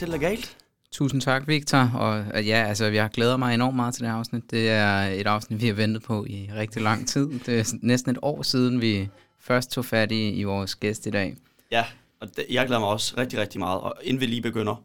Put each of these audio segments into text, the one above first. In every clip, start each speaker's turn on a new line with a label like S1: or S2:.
S1: Til Legalt.
S2: Tusind tak, Victor. Og ja, altså, jeg glæder mig enormt meget til det her afsnit. Det er et afsnit, vi har ventet på i rigtig lang tid. Det er næsten et år siden, vi først tog fat i, i vores gæst i dag.
S1: Ja, og det, jeg glæder mig også rigtig, rigtig meget. Og inden vi lige begynder,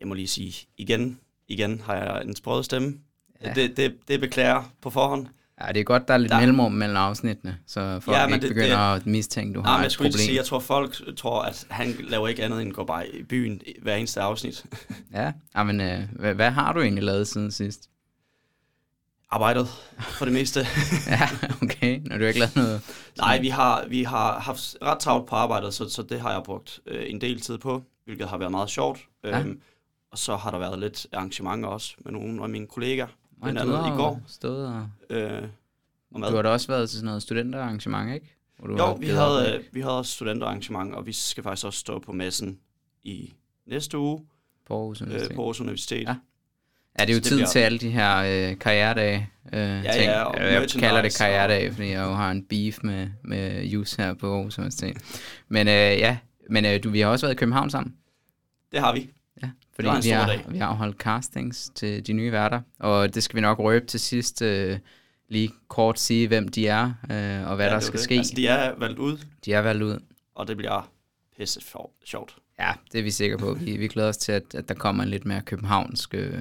S1: jeg må lige sige, igen, igen har jeg en sprød stemme. Ja. Det, det, det beklager på forhånd.
S2: Ja, det er godt, der er lidt der... mellemrum mellem afsnittene, så folk ja, ikke det, begynder det, at mistænke, du
S1: nej,
S2: har
S1: men
S2: et
S1: jeg
S2: problem.
S1: Sige, jeg tror, folk tror, at han laver ikke andet end at gå bare i byen hver eneste afsnit.
S2: ja, ja men øh, hvad, hvad har du egentlig lavet siden sidst?
S1: Arbejdet, for det meste.
S2: ja, okay. Når du ikke lavet noget...
S1: Nej, vi har, vi har haft ret travlt på arbejdet, så, så det har jeg brugt øh, en del tid på, hvilket har været meget sjovt. Ja. Øhm, og så har der været lidt arrangementer også med nogle af mine kollegaer.
S2: Blandt andet i går. Stået og... Øh, og du har da også været til sådan noget studenterarrangement, ikke?
S1: Hvor du jo, vi havde, øh, vi havde også studenterarrangement, og vi skal faktisk også stå på messen i næste uge.
S2: På Aarhus Universitet.
S1: Øh, på Aarhus Universitet. Ja.
S2: Ja, det er jo tid bliver... til alle de her øh, karrieredage. Øh, ja, ting. ja, og jeg kalder det karrieredage, fordi jeg jo har en beef med, med Jus her på Aarhus Universitet. Men øh, ja, men øh, du, vi har også været i København sammen.
S1: Det har vi.
S2: Fordi vi har, dag. vi har holdt castings til de nye værter, og det skal vi nok røbe til sidst. Øh, lige kort sige, hvem de er, øh, og hvad ja, der skal det. ske.
S1: Altså, de er valgt ud.
S2: De er valgt ud.
S1: Og det bliver pisse sjovt.
S2: Ja, det er vi sikre på. Vi, vi glæder os til, at, at der kommer en lidt mere københavnsk øh,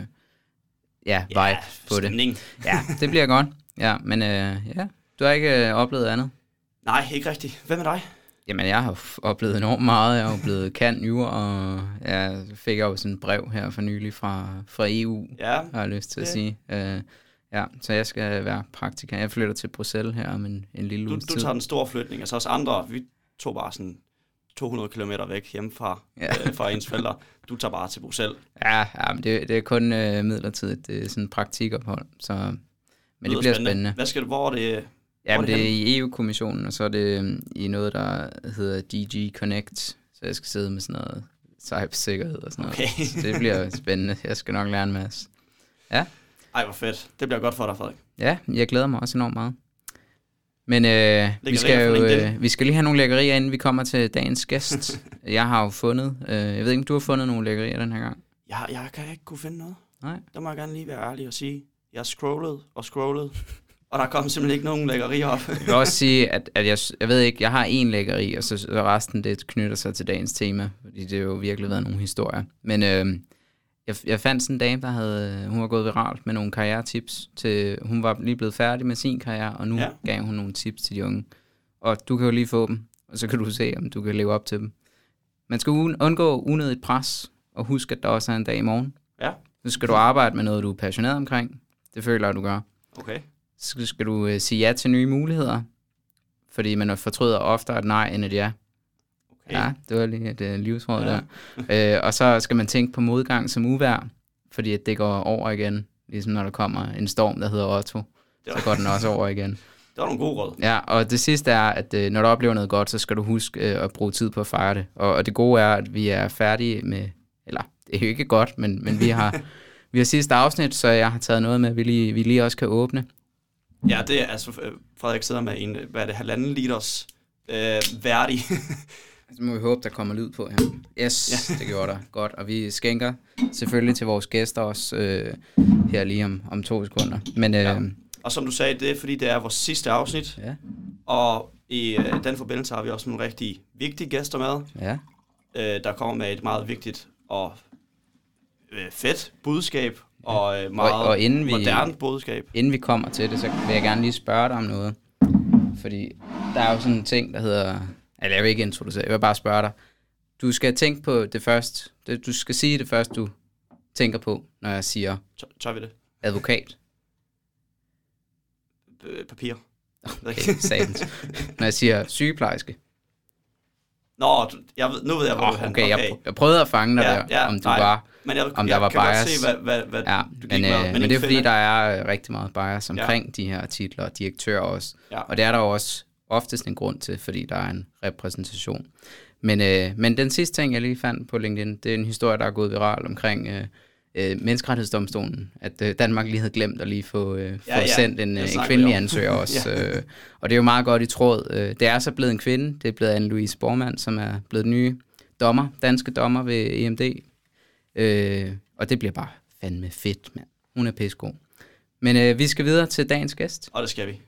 S2: ja, vibe ja, på stemning. det. Ja, det bliver godt. Ja, men øh, ja, du har ikke øh, oplevet andet?
S1: Nej, ikke rigtigt. Hvem er dig?
S2: Jamen, jeg har oplevet enormt meget. Jeg har blevet kan jur, og jeg fik også sådan et brev her for nylig fra, fra EU, ja, har jeg lyst til det. at sige. Uh, ja, så jeg skal være praktikant. Jeg flytter til Bruxelles her om en, en lille
S1: du,
S2: uges
S1: Du tager den store flytning, altså os andre, vi tog bare sådan 200 km væk hjemmefra ja. øh, fra ens forældre. Du tager bare til Bruxelles.
S2: Ja, ja men det, det er kun øh, midlertidigt. Det er sådan en praktikophold, så men det, det bliver spændende. spændende.
S1: Hvad skal du, hvor er det,
S2: Ja, men det er i EU-kommissionen, og så er det øhm, i noget, der hedder DG Connect, så jeg skal sidde med sådan noget cybersikkerhed og sådan okay. noget. Så det bliver spændende. Jeg skal nok lære en masse. Ja.
S1: Ej, hvor fedt. Det bliver godt for dig, Frederik.
S2: Ja, jeg glæder mig også enormt meget. Men øh, vi, skal jo, øh, vi skal lige have nogle lækkerier, inden vi kommer til dagens gæst. jeg har jo fundet, øh, jeg ved ikke, om du har fundet nogle lækkerier den her gang?
S1: Jeg, jeg kan ikke kunne finde noget.
S2: Nej.
S1: Der må jeg gerne lige være ærlig og sige, jeg har scrollet og scrollet, og der kom simpelthen ikke nogen lækkeri op.
S2: jeg vil også sige, at, at jeg, jeg ved ikke, jeg har en lækkeri, og så, så resten det knytter sig til dagens tema, fordi det har jo virkelig været nogle historier. Men øh, jeg, jeg fandt sådan en dame, der havde, hun var gået viralt med nogle karrieretips. Til, hun var lige blevet færdig med sin karriere, og nu ja. gav hun nogle tips til de unge. Og du kan jo lige få dem, og så kan du se, om du kan leve op til dem. Man skal undgå unødigt pres, og husk, at der også er en dag i morgen.
S1: Ja.
S2: Så skal du arbejde med noget, du er passioneret omkring. Det føler jeg, du gør.
S1: Okay
S2: så skal du øh, sige ja til nye muligheder, fordi man fortryder oftere et nej end et ja. Okay. Ja, det var lige et uh, livsråd ja. der. øh, og så skal man tænke på modgang som uvær, fordi at det går over igen, ligesom når der kommer en storm, der hedder Otto, så går den også over igen.
S1: Det var nogle gode råd.
S2: Ja, og det sidste er, at øh, når du oplever noget godt, så skal du huske øh, at bruge tid på at fejre det. Og, og det gode er, at vi er færdige med, eller det er jo ikke godt, men, men vi har vi har sidste afsnit, så jeg har taget noget med, at vi lige, vi lige også kan åbne.
S1: Ja, det er altså, øh, Frederik sidder med en, hvad er det, halvanden liters øh, værdig.
S2: Så må vi håbe, der kommer lyd på her. Yes, ja. det gjorde der. Godt. Og vi skænker selvfølgelig til vores gæster også øh, her lige om, om to sekunder. Men, øh, ja.
S1: Og som du sagde, det er fordi, det er vores sidste afsnit.
S2: Ja.
S1: Og i øh, den forbindelse har vi også nogle rigtig vigtige gæster med.
S2: Ja.
S1: Øh, der kommer med et meget vigtigt og øh, fedt budskab og øh, meget og, og inden vi, moderne budskab.
S2: Inden vi kommer til det, så vil jeg gerne lige spørge dig om noget. Fordi der er jo sådan en ting, der hedder... Eller jeg vil ikke introducere, jeg vil bare spørge dig. Du skal tænke på det først. Du skal sige det først, du tænker på, når jeg siger...
S1: Tør, tør vi det?
S2: Advokat.
S1: papir.
S2: Okay, satans. når jeg siger sygeplejerske.
S1: Nå, jeg ved, nu ved jeg, hvor oh, du
S2: okay, okay. Jeg, jeg prøvede at fange dig ja, der, ja, om du nej. var men jeg, om der jeg var kan bias. Godt
S1: se, hvad, hvad, hvad
S2: ja,
S1: du
S2: men, med, øh, men, men det er fordi, der er rigtig meget bias omkring ja. de her titler, og direktør også. Ja. Og det er der også oftest en grund til, fordi der er en repræsentation. Men, øh, men den sidste ting, jeg lige fandt på LinkedIn, det er en historie, der er gået viral omkring øh, øh, menneskerettighedsdomstolen, at øh, Danmark lige havde glemt at lige få, øh, få ja, ja. sendt en, øh, en kvindelig ansøger også. ja. øh, og det er jo meget godt i tråd. Øh, det er så blevet en kvinde, det er blevet Anne-Louise Bormann, som er blevet den nye dommer, danske dommer ved EMD. Øh, og det bliver bare fandme fedt, mand. Hun er pissegod. Men øh, vi skal videre til dagens gæst.
S1: Og det skal vi.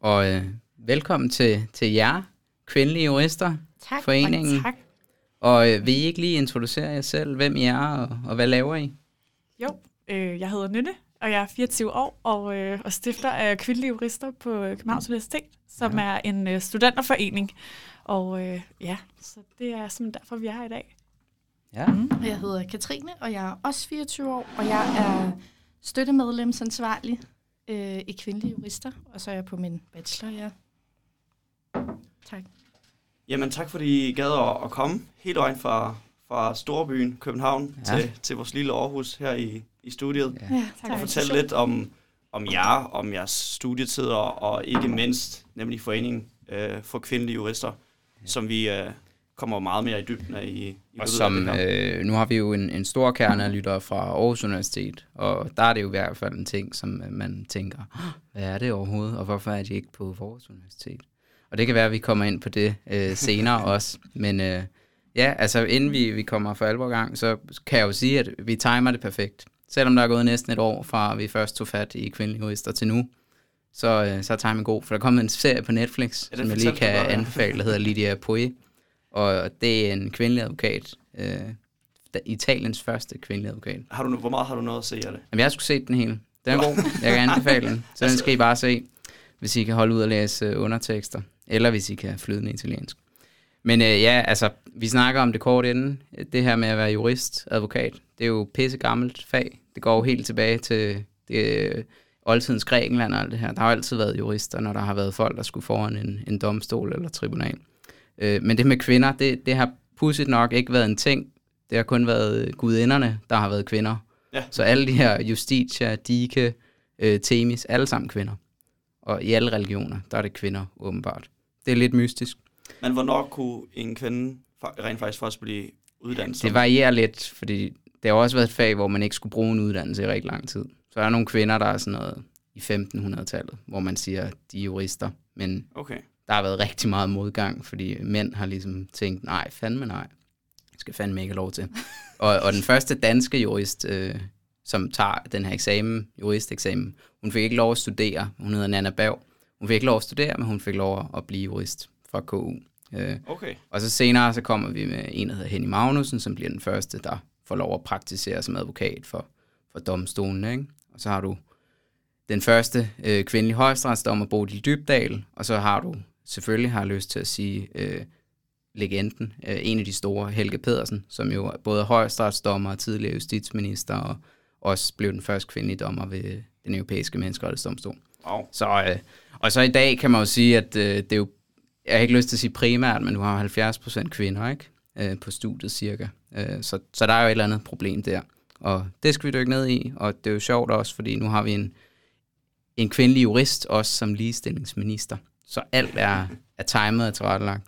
S2: Og øh, velkommen til, til jer, kvindelige jurister,
S3: tak,
S2: foreningen.
S3: Og tak.
S2: Og øh, vil I ikke lige introducere jer selv? Hvem I er, og, og hvad laver I?
S3: Jo, øh, jeg hedder Nynne, og jeg er 24 år, og, øh, og stifter af kvindelige jurister på Københavns Universitet, som ja. er en øh, studenterforening. Og øh, ja, så det er simpelthen derfor, vi er her i dag.
S2: Ja.
S4: Mm. Jeg hedder Katrine, og jeg er også 24 år, og jeg er støttemedlemsansvarlig øh, i kvindelige jurister, og så er jeg på min bachelor, ja. Tak.
S1: Jamen tak, fordi I gad at, at komme helt øjen fra, fra Storbyen, København, ja. til, til vores lille Aarhus her i, i studiet.
S3: Ja, ja tak.
S1: Og fortælle lidt om, om jer, om jeres studietider, og ikke mindst nemlig foreningen øh, for kvindelige jurister, ja. som vi øh, kommer meget mere i dybden af i, i
S2: Og som, øh, nu har vi jo en, en stor kerne af lyttere fra Aarhus Universitet, og der er det jo i hvert fald en ting, som man tænker, hvad er det overhovedet, og hvorfor er de ikke på vores universitet? Og det kan være, at vi kommer ind på det øh, senere også. Men øh, ja, altså inden vi, vi kommer for alvor gang, så kan jeg jo sige, at vi timer det perfekt. Selvom der er gået næsten et år fra, vi først tog fat i kvindelige jurister til nu, så, øh, så er timing god. For der kommer en serie på Netflix, ja, som jeg lige kan godt, ja. anbefale, der hedder Lydia Poe. Og det er en kvindelig advokat. Øh, Italiens første kvindelige advokat.
S1: Har du, hvor meget har du nået at se af det?
S2: Jamen, jeg har sgu set den hele. Den er god. Jeg kan anbefale den. Så den skal I bare se, hvis I kan holde ud og læse undertekster. Eller hvis I kan flydende italiensk. Men øh, ja, altså, vi snakker om det kort inden. Det her med at være jurist, advokat, det er jo pisse gammelt fag. Det går jo helt tilbage til det, oldtidens Grækenland og alt det her. Der har jo altid været jurister, når der har været folk, der skulle foran en, en domstol eller tribunal. Øh, men det med kvinder, det, det har pudsigt nok ikke været en ting. Det har kun været gudinderne, der har været kvinder. Ja. Så alle de her Justitia, Dike, øh, Temis, alle sammen kvinder. Og i alle religioner, der er det kvinder, åbenbart. Det er lidt mystisk.
S1: Men hvornår kunne en kvinde rent faktisk først blive uddannet?
S2: Det varierer lidt, fordi det har også været et fag, hvor man ikke skulle bruge en uddannelse i rigtig lang tid. Så der er nogle kvinder, der er sådan noget i 1500-tallet, hvor man siger, de er jurister. Men okay. der har været rigtig meget modgang, fordi mænd har ligesom tænkt, nej, fandme nej. Jeg skal fandme ikke lov til. og, og den første danske jurist, øh, som tager den her eksamen, juristeksamen, hun fik ikke lov at studere. Hun hedder Nana Bav. Hun fik ikke lov at studere, men hun fik lov at blive jurist fra KU.
S1: Øh, okay.
S2: Og så senere så kommer vi med en, der hedder Henny Magnussen, som bliver den første, der får lov at praktisere som advokat for, for domstolen. Ikke? Og så har du den første øh, kvindelige højesteretsdommer, Bodil Dybdal, og så har du, selvfølgelig har jeg lyst til at sige, øh, legenden, øh, en af de store, Helge Pedersen, som jo både er højesteretsdommer og tidligere justitsminister, og også blev den første kvindelige dommer ved den europæiske menneskerettighedsdomstol. Wow. Så, øh, og så i dag kan man jo sige, at øh, det er jo, jeg har ikke lyst til at sige primært, men du har 70 procent kvinder ikke? Øh, på studiet cirka. Øh, så, så der er jo et eller andet problem der. Og det skal vi dykke ned i, og det er jo sjovt også, fordi nu har vi en, en kvindelig jurist også som ligestillingsminister. Så alt er, er timet og tilrettelagt.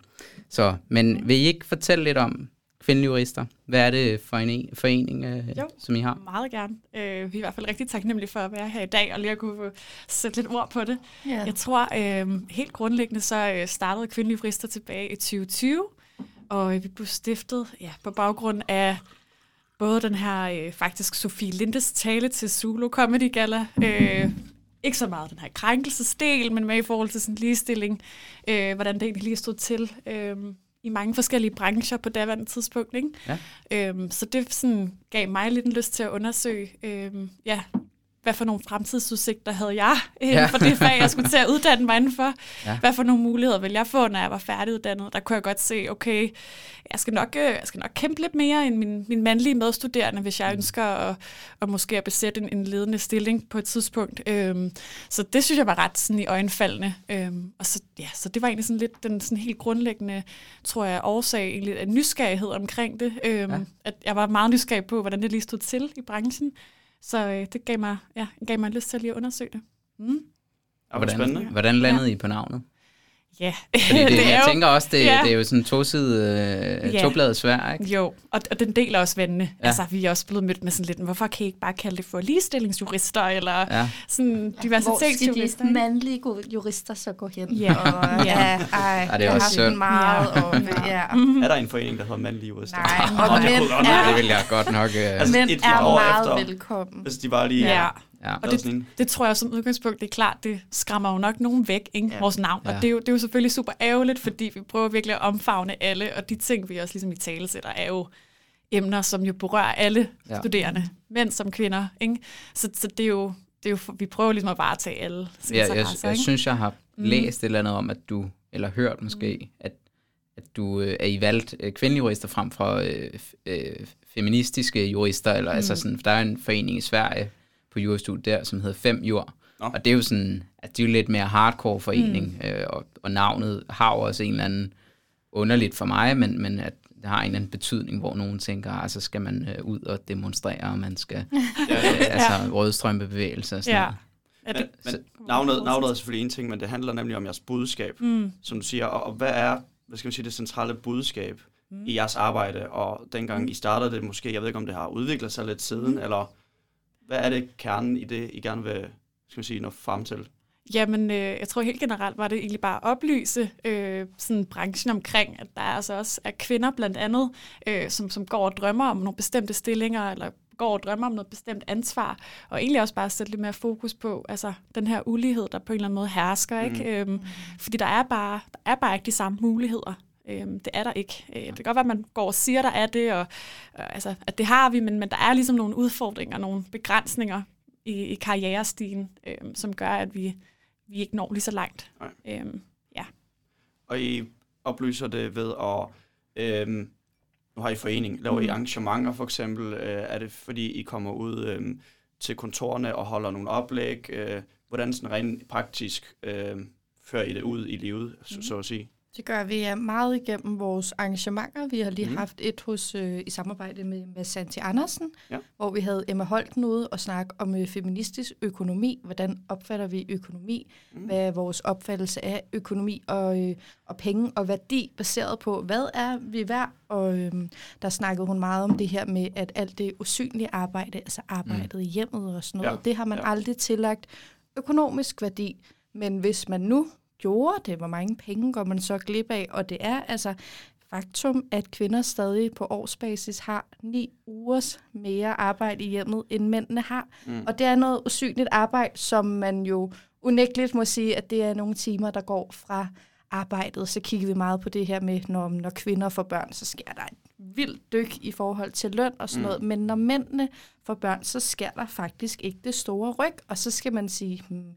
S2: Så, men vil I ikke fortælle lidt om kvindelige jurister? Hvad er det for en forening, øh, jo, som I har?
S3: meget gerne. Øh, vi er i hvert fald rigtig taknemmelige for at være her i dag, og lige at kunne sætte lidt ord på det. Yeah. Jeg tror, øh, helt grundlæggende så øh, startede kvindelige jurister tilbage i 2020, og vi blev stiftet ja, på baggrund af både den her øh, faktisk Sofie Lindes tale til Zulu Comedy Gala, øh, ikke så meget den her krænkelsesdel, men med i forhold til sådan ligestilling, øh, hvordan det egentlig lige stod til øh, i mange forskellige brancher på daværende tidspunkt. Ikke? Ja. Øh, så det sådan, gav mig lidt en lyst til at undersøge, øh, ja, hvad for nogle fremtidsudsigter havde jeg øh, ja. for det fag, jeg skulle til at uddanne mig indenfor. Ja. Hvad for nogle muligheder ville jeg få, når jeg var færdiguddannet? Der kunne jeg godt se, okay, jeg skal nok, øh, jeg skal nok kæmpe lidt mere end min, min mandlige medstuderende, hvis jeg mm. ønsker at, at måske at besætte en, en ledende stilling på et tidspunkt. Øhm, så det synes jeg var ret sådan i øjenfaldende. Øhm, og så, ja, så det var egentlig sådan lidt den sådan helt grundlæggende, tror jeg, årsag egentlig af nysgerrighed omkring det. Øhm, ja. At jeg var meget nysgerrig på, hvordan det lige stod til i branchen. Så øh, det gav mig, ja, gav mig lyst til at lige at undersøge det. Mm.
S2: Og hvordan, hvordan landede ja. I på navnet?
S3: Ja.
S2: Fordi det, det jeg jo, tænker også, det, ja. det er jo sådan to side, uh, ja. tobladet svær, ikke?
S3: Jo, og, og den deler også vandene. Ja. Altså, vi er også blevet mødt med sådan lidt, hvorfor kan I ikke bare kalde det for ligestillingsjurister, eller ja. sådan diversitetsjurister?
S4: Hvor skal de mandlige jurister så gå hen? Ja. Og, ja. Ej,
S2: ja, det er også synd.
S4: Meget, og, ja.
S1: Er der en forening, der hedder mandlige jurister?
S4: Nej, og mænd
S2: er, det vil jeg godt nok... Uh,
S4: altså, mænd er meget velkommen.
S1: Hvis de bare lige...
S3: Ja. Ja. Og det, det tror jeg som udgangspunkt, det er klart, det skræmmer jo nok nogen væk, ikke? Ja. vores navn. Ja. Og det er, jo, det er jo selvfølgelig super ærgerligt, fordi vi prøver virkelig at omfavne alle, og de ting, vi også ligesom i tale sætter, er jo emner, som jo berører alle ja. studerende, mænd som kvinder. Ikke? Så, så det er jo, det er jo, vi prøver ligesom at varetage alle
S2: ja, jeg, jeg, jeg synes, jeg har mm. læst et eller andet om, at du, eller hørt måske, mm. at, at du øh, er i valgt øh, kvindelige jurister frem for øh, øh, feministiske jurister, eller altså mm. altså sådan, der er en forening i Sverige, på jurastudiet der, som hedder Fem Jord. Nå. Og det er jo sådan, at det er jo lidt mere hardcore forening, mm. øh, og, og navnet har jo også en eller anden underligt for mig, men, men at det har en eller anden betydning, hvor nogen tænker, altså skal man øh, ud og demonstrere, og man skal, ja, øh, altså ja. rødstrømpebevægelse og sådan ja.
S1: Det, men, men navnet, navnet er selvfølgelig en ting, men det handler nemlig om jeres budskab, mm. som du siger. Og, og hvad er, hvad skal man sige, det centrale budskab mm. i jeres arbejde? Og dengang mm. I startede det måske, jeg ved ikke, om det har udviklet sig lidt siden, mm. eller hvad er det kernen i det, I gerne vil skal man sige, nå frem til?
S3: Jamen, øh, jeg tror helt generelt var det egentlig bare at oplyse øh, sådan branchen omkring, at der altså også er kvinder blandt andet, øh, som, som går og drømmer om nogle bestemte stillinger, eller går og drømmer om noget bestemt ansvar, og egentlig også bare sætte lidt mere fokus på altså, den her ulighed, der på en eller anden måde hersker. Ikke? Mm. Øhm, fordi der er, bare, der er bare ikke de samme muligheder Øhm, det er der ikke. Øh, det kan godt være, at man går og siger, der er det, og øh, altså, at det har vi, men, men der er ligesom nogle udfordringer, nogle begrænsninger i, i karrierestigen, øh, som gør, at vi, vi ikke når lige så langt. Øhm, ja.
S1: Og I oplyser det ved at... Øhm, nu har I forening. Laver mm. I arrangementer for eksempel? Øh, er det fordi, I kommer ud øh, til kontorerne og holder nogle oplæg? Øh, hvordan sådan rent praktisk øh, fører I det ud i livet, mm. så, så at sige?
S4: Det gør vi meget igennem vores arrangementer. Vi har lige mm. haft et hos øh, i samarbejde med, med Santi Andersen, ja. hvor vi havde Emma Holten ude og snakke om øh, feministisk økonomi. Hvordan opfatter vi økonomi? Mm. Hvad er vores opfattelse af økonomi og, øh, og penge og værdi baseret på, hvad er vi værd? Og øh, der snakkede hun meget om det her med, at alt det usynlige arbejde, altså arbejdet mm. i hjemmet og sådan noget, ja. det har man ja. aldrig tillagt økonomisk værdi. Men hvis man nu gjorde det, hvor mange penge går man så glip af, og det er altså faktum, at kvinder stadig på årsbasis har ni ugers mere arbejde i hjemmet, end mændene har. Mm. Og det er noget usynligt arbejde, som man jo unægteligt må sige, at det er nogle timer, der går fra arbejdet. Så kigger vi meget på det her med, når, når kvinder får børn, så sker der et vildt dyk i forhold til løn og sådan mm. noget. Men når mændene får børn, så sker der faktisk ikke det store ryg. Og så skal man sige, hmm,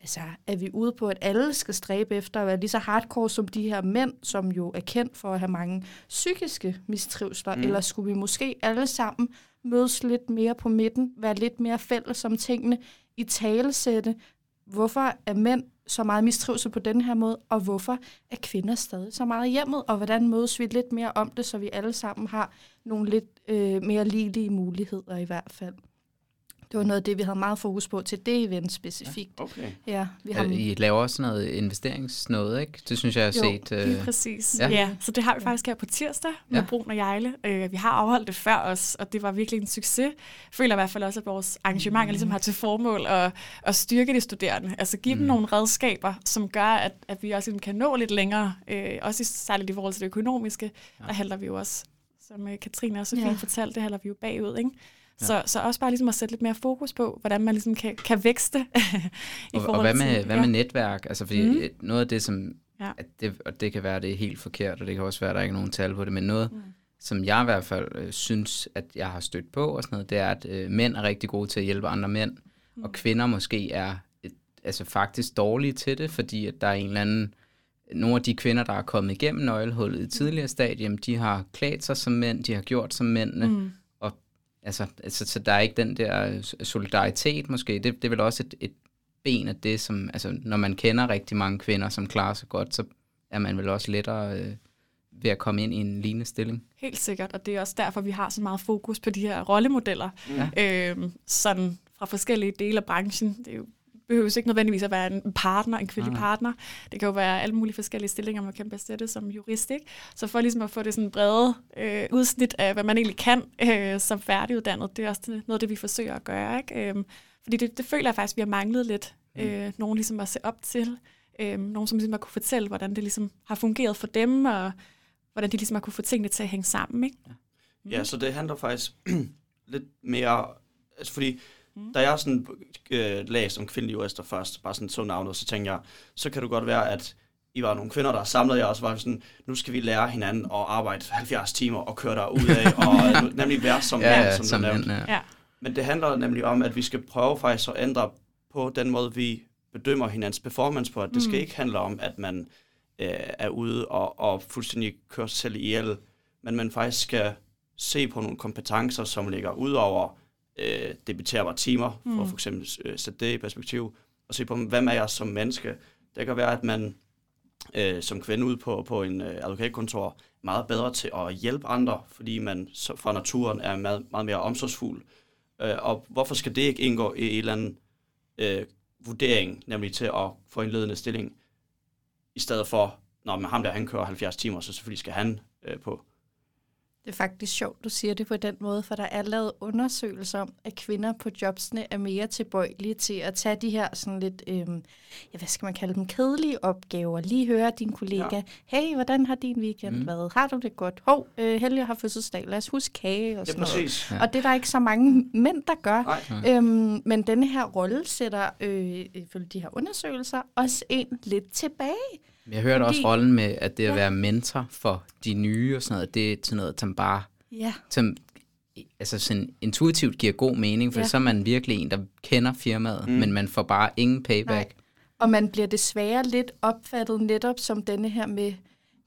S4: altså, er vi ude på, at alle skal stræbe efter at være lige så hardcore som de her mænd, som jo er kendt for at have mange psykiske mistrivsler, mm. eller skulle vi måske alle sammen mødes lidt mere på midten, være lidt mere fælles om tingene, i talesætte, hvorfor er mænd så meget mistrivsel på den her måde, og hvorfor er kvinder stadig så meget hjemmet, og hvordan mødes vi lidt mere om det, så vi alle sammen har nogle lidt øh, mere ligelige muligheder i hvert fald. Det var noget af det, vi havde meget fokus på til det event specifikt.
S1: Ja, okay.
S4: Ja,
S2: vi har... I laver også noget investeringsnøde, ikke? Det synes jeg, jeg har jo, set.
S3: Jo, uh... præcis. Ja. ja, så det har vi faktisk her på tirsdag med ja. Brun og Jejle. Uh, vi har afholdt det før os, og det var virkelig en succes. Jeg føler i hvert fald også, at vores arrangementer mm. ligesom har til formål at, at styrke de studerende. Altså give mm. dem nogle redskaber, som gør, at, at vi også kan nå lidt længere. Uh, også særligt i forhold til det økonomiske. Ja. Der handler vi jo også, som Katrine også så fint ja. fortalte, det handler vi jo bagud, ikke? Så, så også bare ligesom at sætte lidt mere fokus på, hvordan man ligesom kan, kan vækste.
S2: i og, og hvad med, til, hvad med ja. netværk? Altså fordi mm. noget af det, som, ja. at det, og det kan være, det er helt forkert, og det kan også være, at der ikke er nogen tal på det, men noget, mm. som jeg i hvert fald øh, synes, at jeg har stødt på, og sådan noget, det er, at øh, mænd er rigtig gode til at hjælpe andre mænd, mm. og kvinder måske er et, altså faktisk dårlige til det, fordi at der er en eller anden, nogle af de kvinder, der er kommet igennem nøglehullet i tidligere stadium, de har klædt sig som mænd, de har gjort som mændene, mm. Altså, altså, så der er ikke den der solidaritet måske. Det, det er vel også et, et ben af det, som, altså, når man kender rigtig mange kvinder, som klarer sig godt, så er man vel også lettere øh, ved at komme ind i en lignende stilling.
S3: Helt sikkert, og det er også derfor, vi har så meget fokus på de her rollemodeller, ja. øhm, sådan fra forskellige dele af branchen. Det er jo behøves ikke nødvendigvis at være en partner, en kvindelig ah. partner. Det kan jo være alle mulige forskellige stillinger, man kan besætte som jurist. Ikke? Så for ligesom at få det sådan brede øh, udsnit af, hvad man egentlig kan øh, som færdiguddannet, det er også noget af det, vi forsøger at gøre. Ikke? Øh, fordi det, det føler jeg faktisk, vi har manglet lidt. Mm. Øh, nogen ligesom at se op til. Øh, nogen, som ligesom har kunne fortælle, hvordan det ligesom har fungeret for dem, og hvordan de ligesom har kunne få tingene til at hænge sammen. Ikke?
S1: Ja. Mm. ja, så det handler faktisk lidt mere... Altså fordi Mm. Da jeg sådan øh, læste om kvindelige jurister først, bare sådan så navnet, så tænkte jeg, så kan det godt være, at I var nogle kvinder, der samlede jer, og så var sådan, nu skal vi lære hinanden at arbejde 70 timer og køre der ud af, og nemlig være som ja, mand, som, som du nævnte. Ja. Men det handler nemlig om, at vi skal prøve faktisk at ændre på den måde, vi bedømmer hinandens performance på, at det skal mm. ikke handle om, at man øh, er ude og, og fuldstændig kører sig selv ihjel, men man faktisk skal se på nogle kompetencer, som ligger ud over øh, debiterbare timer, for mm. for eksempel øh, sætte det i perspektiv, og se på, hvem er jeg som menneske. Det kan være, at man øh, som kvinde ude på, på en øh, advokatkontor er meget bedre til at hjælpe andre, fordi man så, fra naturen er meget, meget mere omsorgsfuld. Øh, og hvorfor skal det ikke indgå i en eller anden øh, vurdering, nemlig til at få en ledende stilling, i stedet for, når man ham der, han kører 70 timer, så selvfølgelig skal han øh, på
S4: det er faktisk sjovt, du siger det på den måde, for der er lavet undersøgelser om, at kvinder på jobsne er mere tilbøjelige til at tage de her sådan lidt, øhm, ja, hvad skal man kalde dem, kedelige opgaver. Lige høre din kollega, ja. hey, hvordan har din weekend mm. været? Har du det godt? Hov, øh, Helge har fødselsdag, lad os huske kage og sådan ja, noget. Ja. Og det er der ikke så mange mænd, der gør. Øhm, men denne her rolle sætter, øh, ifølge de her undersøgelser, også en lidt tilbage.
S2: Jeg hørte Fordi, også rollen med, at det at ja. være mentor for de nye og sådan noget, det er til noget, som bare ja. som, altså sådan intuitivt giver god mening, for ja. så er man virkelig en, der kender firmaet, mm. men man får bare ingen payback. Nej.
S4: Og man bliver desværre lidt opfattet netop som denne her med,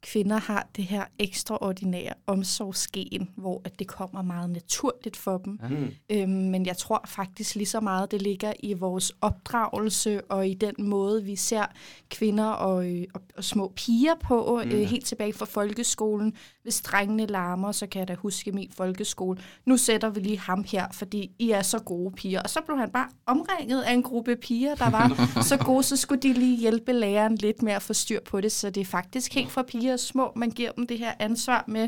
S4: kvinder har det her ekstraordinære omsorgsgen, hvor at det kommer meget naturligt for dem. Mm. Øhm, men jeg tror faktisk lige så meget, det ligger i vores opdragelse og i den måde, vi ser kvinder og, øh, og, og små piger på, mm. øh, helt tilbage fra folkeskolen. Hvis drengene larmer, så kan jeg da huske min folkeskole. Nu sætter vi lige ham her, fordi I er så gode piger. Og så blev han bare omringet af en gruppe piger, der var så gode, så skulle de lige hjælpe læreren lidt med at få styr på det. Så det er faktisk helt for piger små, man giver dem det her ansvar med,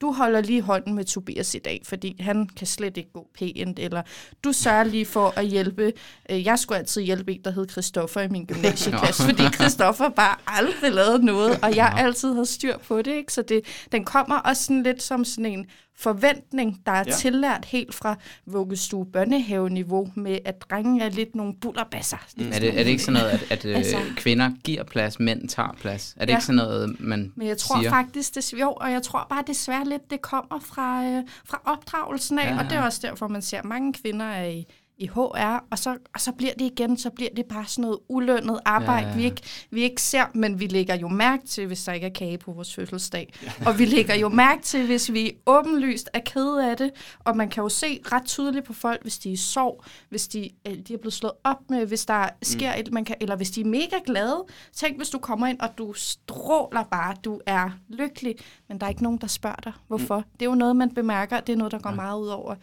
S4: du holder lige hånden med Tobias i dag, fordi han kan slet ikke gå pænt, eller du sørger lige for at hjælpe. Øh, jeg skulle altid hjælpe en, der hed Christoffer i min gymnasieklasse, fordi Christoffer bare aldrig lavede noget, og jeg altid havde styr på det. Ikke? Så det, den kommer også sådan lidt som sådan en, forventning, der er ja. tillært helt fra vuggestue børnehave-niveau med, at drenge er lidt nogle bullerbasser.
S2: Mm. Er, det, er det ikke sådan noget, at, at øh, altså, kvinder giver plads, mænd tager plads? Er det ja. ikke sådan noget, man
S4: Men jeg tror
S2: siger?
S4: faktisk, det, jo, og jeg tror bare desværre lidt, det kommer fra, øh, fra opdragelsen af, ja. og det er også derfor, man ser, at mange kvinder er i i HR, og så, og så bliver det igen, så bliver det bare sådan noget ulønnet arbejde, ja, ja. Vi, ikke, vi ikke ser, men vi lægger jo mærke til, hvis der ikke er kage på vores fødselsdag. Ja. Og vi lægger jo mærke til, hvis vi åbenlyst er kede af det, og man kan jo se ret tydeligt på folk, hvis de er sorg, hvis de, øh, de er blevet slået op med, hvis der sker mm. et, man kan, eller hvis de er mega glade. Tænk, hvis du kommer ind, og du stråler bare, du er lykkelig, men der er ikke nogen, der spørger dig, hvorfor. Mm. Det er jo noget, man bemærker, det er noget, der går ja. meget ud over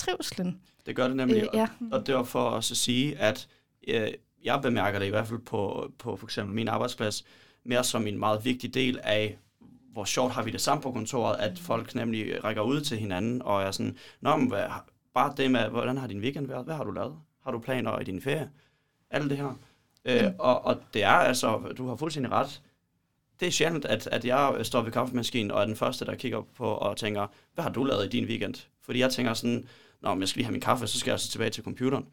S4: trivslen.
S1: Det gør det nemlig, øh, ja. og det var for os at sige, at øh, jeg bemærker det i hvert fald på, på for eksempel min arbejdsplads, mere som en meget vigtig del af, hvor sjovt har vi det sammen på kontoret, at folk nemlig rækker ud til hinanden, og er sådan, Nå, men hvad, bare det med, hvordan har din weekend været? Hvad har du lavet? Har du planer i din ferie? Alt det her. Øh, mm. Og, og det er altså, du har fuldstændig ret, det er sjældent, at, at jeg står ved kaffemaskinen og er den første, der kigger på og tænker, hvad har du lavet i din weekend? Fordi jeg tænker sådan, Nå, men jeg skal lige have min kaffe, så skal jeg altså tilbage til computeren.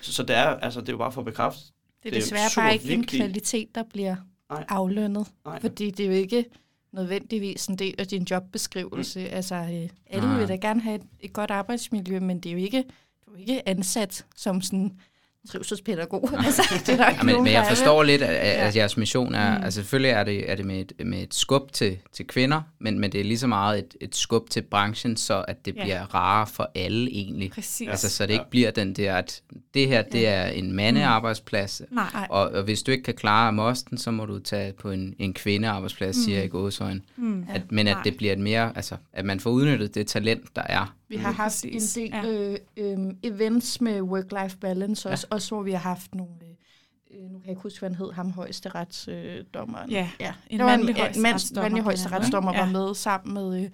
S1: Så, så det, er, altså, det er jo bare for at bekræfte.
S4: Det er det desværre bare ikke vigtigt. en kvalitet, der bliver Nej. aflønnet. Nej. Fordi det er jo ikke nødvendigvis en del af din jobbeskrivelse. Mm. Altså, øh, alle Nej. vil da gerne have et, et godt arbejdsmiljø, men det er jo ikke, du er ikke ansat som sådan trivselspædagog. altså, det er der
S2: ja, men, men jeg forstår lidt, at, at ja. jeres mission er, mm. altså selvfølgelig er det, er det med, et, med et skub til, til kvinder, men, men det er lige så meget et, et skub til branchen, så at det ja. bliver rarere for alle egentlig.
S3: Præcis.
S2: Altså, så det ikke ja. bliver den der, at det her, det er en mandearbejdsplads, mm. og, og hvis du ikke kan klare mosten, så må du tage på en, en kvindearbejdsplads, mm. siger jeg i gåsøjne. Mm. At, men at det bliver et mere, altså, at man får udnyttet det talent, der er
S4: vi har haft en del ja. øh, øh, events med work-life balance også, ja. også hvor vi har haft nogle, øh, kan ikke huske, hvad han hed, ham højesteretsdommeren.
S3: Ja, ja en mandlig højesteretsdommer.
S4: Mandlig højesteretsdommer ja. var med sammen med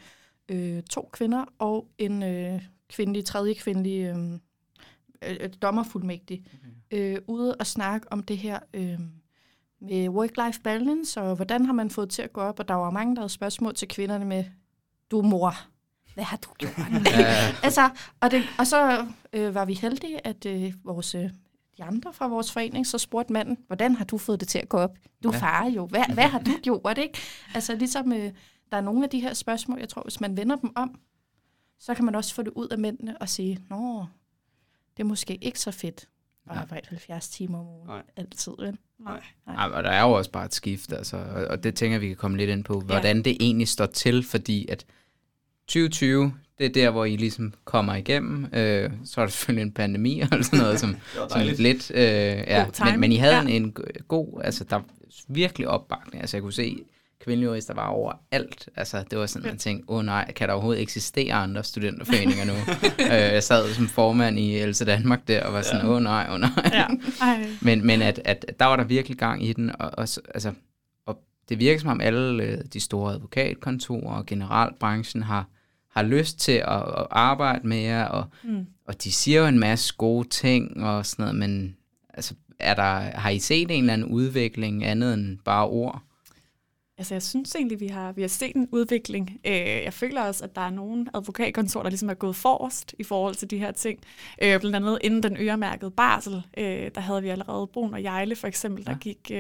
S4: øh, to kvinder og en øh, kvindelig, tredje kvindelig øh, øh, dommerfuldmægtig, okay. øh, ude og snakke om det her øh, med work-life balance, og hvordan har man fået til at gå op, og der var mange, der havde spørgsmål til kvinderne med, du mor, hvad har du gjort? altså, og, det, og så øh, var vi heldige, at øh, vores øh, de andre fra vores forening, så spurgte manden, hvordan har du fået det til at gå op? Du ja. far jo, hvad, hvad har du gjort, ikke? Altså ligesom, øh, der er nogle af de her spørgsmål, jeg tror, hvis man vender dem om, så kan man også få det ud af mændene og sige, nå, det er måske ikke så fedt at arbejde 70 timer om ugen Nej. altid, vel?
S2: Nej. Nej. Og der er jo også bare et skift, altså, og det tænker vi kan komme lidt ind på, hvordan ja. det egentlig står til, fordi at 2020, det er der, hvor I ligesom kommer igennem. Øh, så er der selvfølgelig en pandemi og sådan noget, som, som lidt... Øh, ja, men, men I havde ja. en, en god... Altså, der virkelig opbakning. Altså, jeg kunne se, kvindelige jurister var overalt. Altså, det var sådan, man tænkte, åh oh, nej, kan der overhovedet eksistere andre studenterforeninger nu? øh, jeg sad som formand i Else Danmark der, og var sådan, åh ja. oh, nej, åh oh, nej. Ja. men men at, at der var der virkelig gang i den, og, og, altså, og det virker som om alle øh, de store advokatkontorer og generelt branchen har har lyst til at, at arbejde mere, og, mm. og de siger jo en masse gode ting og sådan noget, men altså, er der, har I set en eller anden udvikling andet end bare ord?
S3: Altså, jeg synes egentlig, vi har, vi har set en udvikling. Øh, jeg føler også, at der er nogle advokatkontorer, der ligesom er gået forrest i forhold til de her ting. Øh, blandt andet inden den øremærkede barsel, øh, der havde vi allerede Brun og Jejle for eksempel, der gik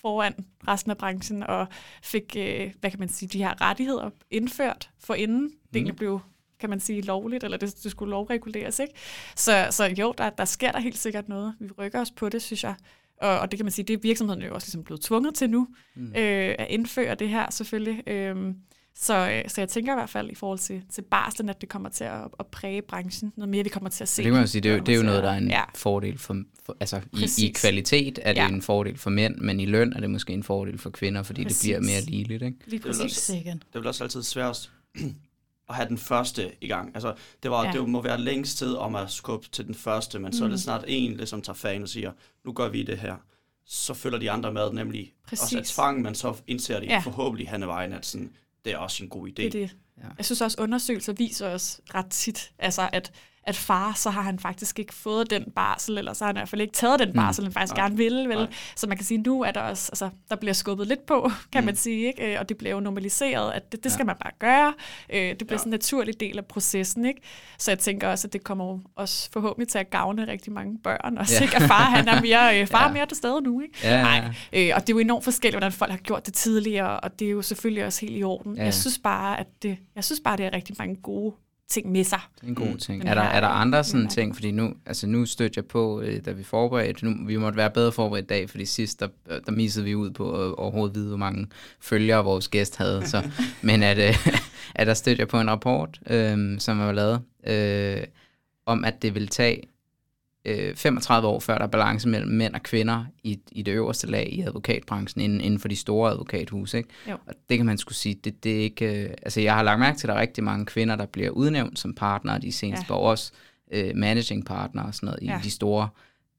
S3: foran resten af branchen og fik, hvad kan man sige, de her rettigheder indført for inden mm. det egentlig blev kan man sige, lovligt, eller det, det skulle lovreguleres. Ikke? Så, så jo, der, der sker der helt sikkert noget. Vi rykker os på det, synes jeg. Og, og det kan man sige, det er virksomheden jo også ligesom blevet tvunget til nu, mm. øh, at indføre det her selvfølgelig. Øh, så, så jeg tænker i hvert fald i forhold til, til barslen, at det kommer til at, at præge branchen noget mere, vi kommer til at se.
S2: Det kan man sige, det er, det er jo noget, der er en ja. fordel for, for altså i, i kvalitet er det ja. en fordel for mænd, men i løn er det måske en fordel for kvinder, fordi præcis. det bliver mere ligeligt. Ikke?
S3: Lige præcis.
S1: Det vil også, det vil også altid sværest at have den første i gang. Altså, det, var, ja. det må være længst tid om at skubbe til den første, men mm. så er det mm. snart en, ligesom tager fan og siger, nu gør vi det her. Så følger de andre med, nemlig Præcis. også at tvang, men så indser de ja. forhåbentlig hen ad vejen, at sådan, det er også en god idé. Det er det.
S3: Ja. Jeg synes også, undersøgelser viser os ret tit, altså at at far, så har han faktisk ikke fået den barsel, eller så har han i hvert fald ikke taget den mm. barsel, mm. han faktisk Nej. gerne vil. Vel? Nej. Så man kan sige, nu er der også, altså, der bliver skubbet lidt på, kan mm. man sige, ikke? Øh, og det bliver jo normaliseret, at det, det skal ja. man bare gøre. Øh, det bliver ja. sådan en naturlig del af processen. Ikke? Så jeg tænker også, at det kommer også forhåbentlig til at gavne rigtig mange børn, og ja. ikke? at far han er mere, øh, far ja. er mere til stede nu. Ikke? Ja, Nej. Øh, og det er jo enormt forskelligt, hvordan folk har gjort det tidligere, og det er jo selvfølgelig også helt i orden. Ja. Jeg synes bare, at det, jeg synes bare, det er rigtig mange gode ting med sig.
S2: Det er en god mm. ting. er, der, er der andre sådan ting, fordi nu, altså nu stødte jeg på, øh, da vi forberedte, nu, vi måtte være bedre forberedt i dag, fordi sidst, der, der missede vi ud på at overhovedet vide, hvor mange følgere vores gæst havde. Så, men at, øh, at der stødte jeg på en rapport, øh, som var lavet, øh, om at det vil tage øh, 35 år, før der er balance mellem mænd og kvinder i, i det øverste lag i advokatbranchen, inden, inden for de store advokathus. Ikke? Og det kan man skulle sige, det, det er ikke... Øh, altså, jeg har lagt mærke til, at der er rigtig mange kvinder, der bliver udnævnt som partnere de seneste ja. år, også øh, managing partner og sådan noget ja. i de store...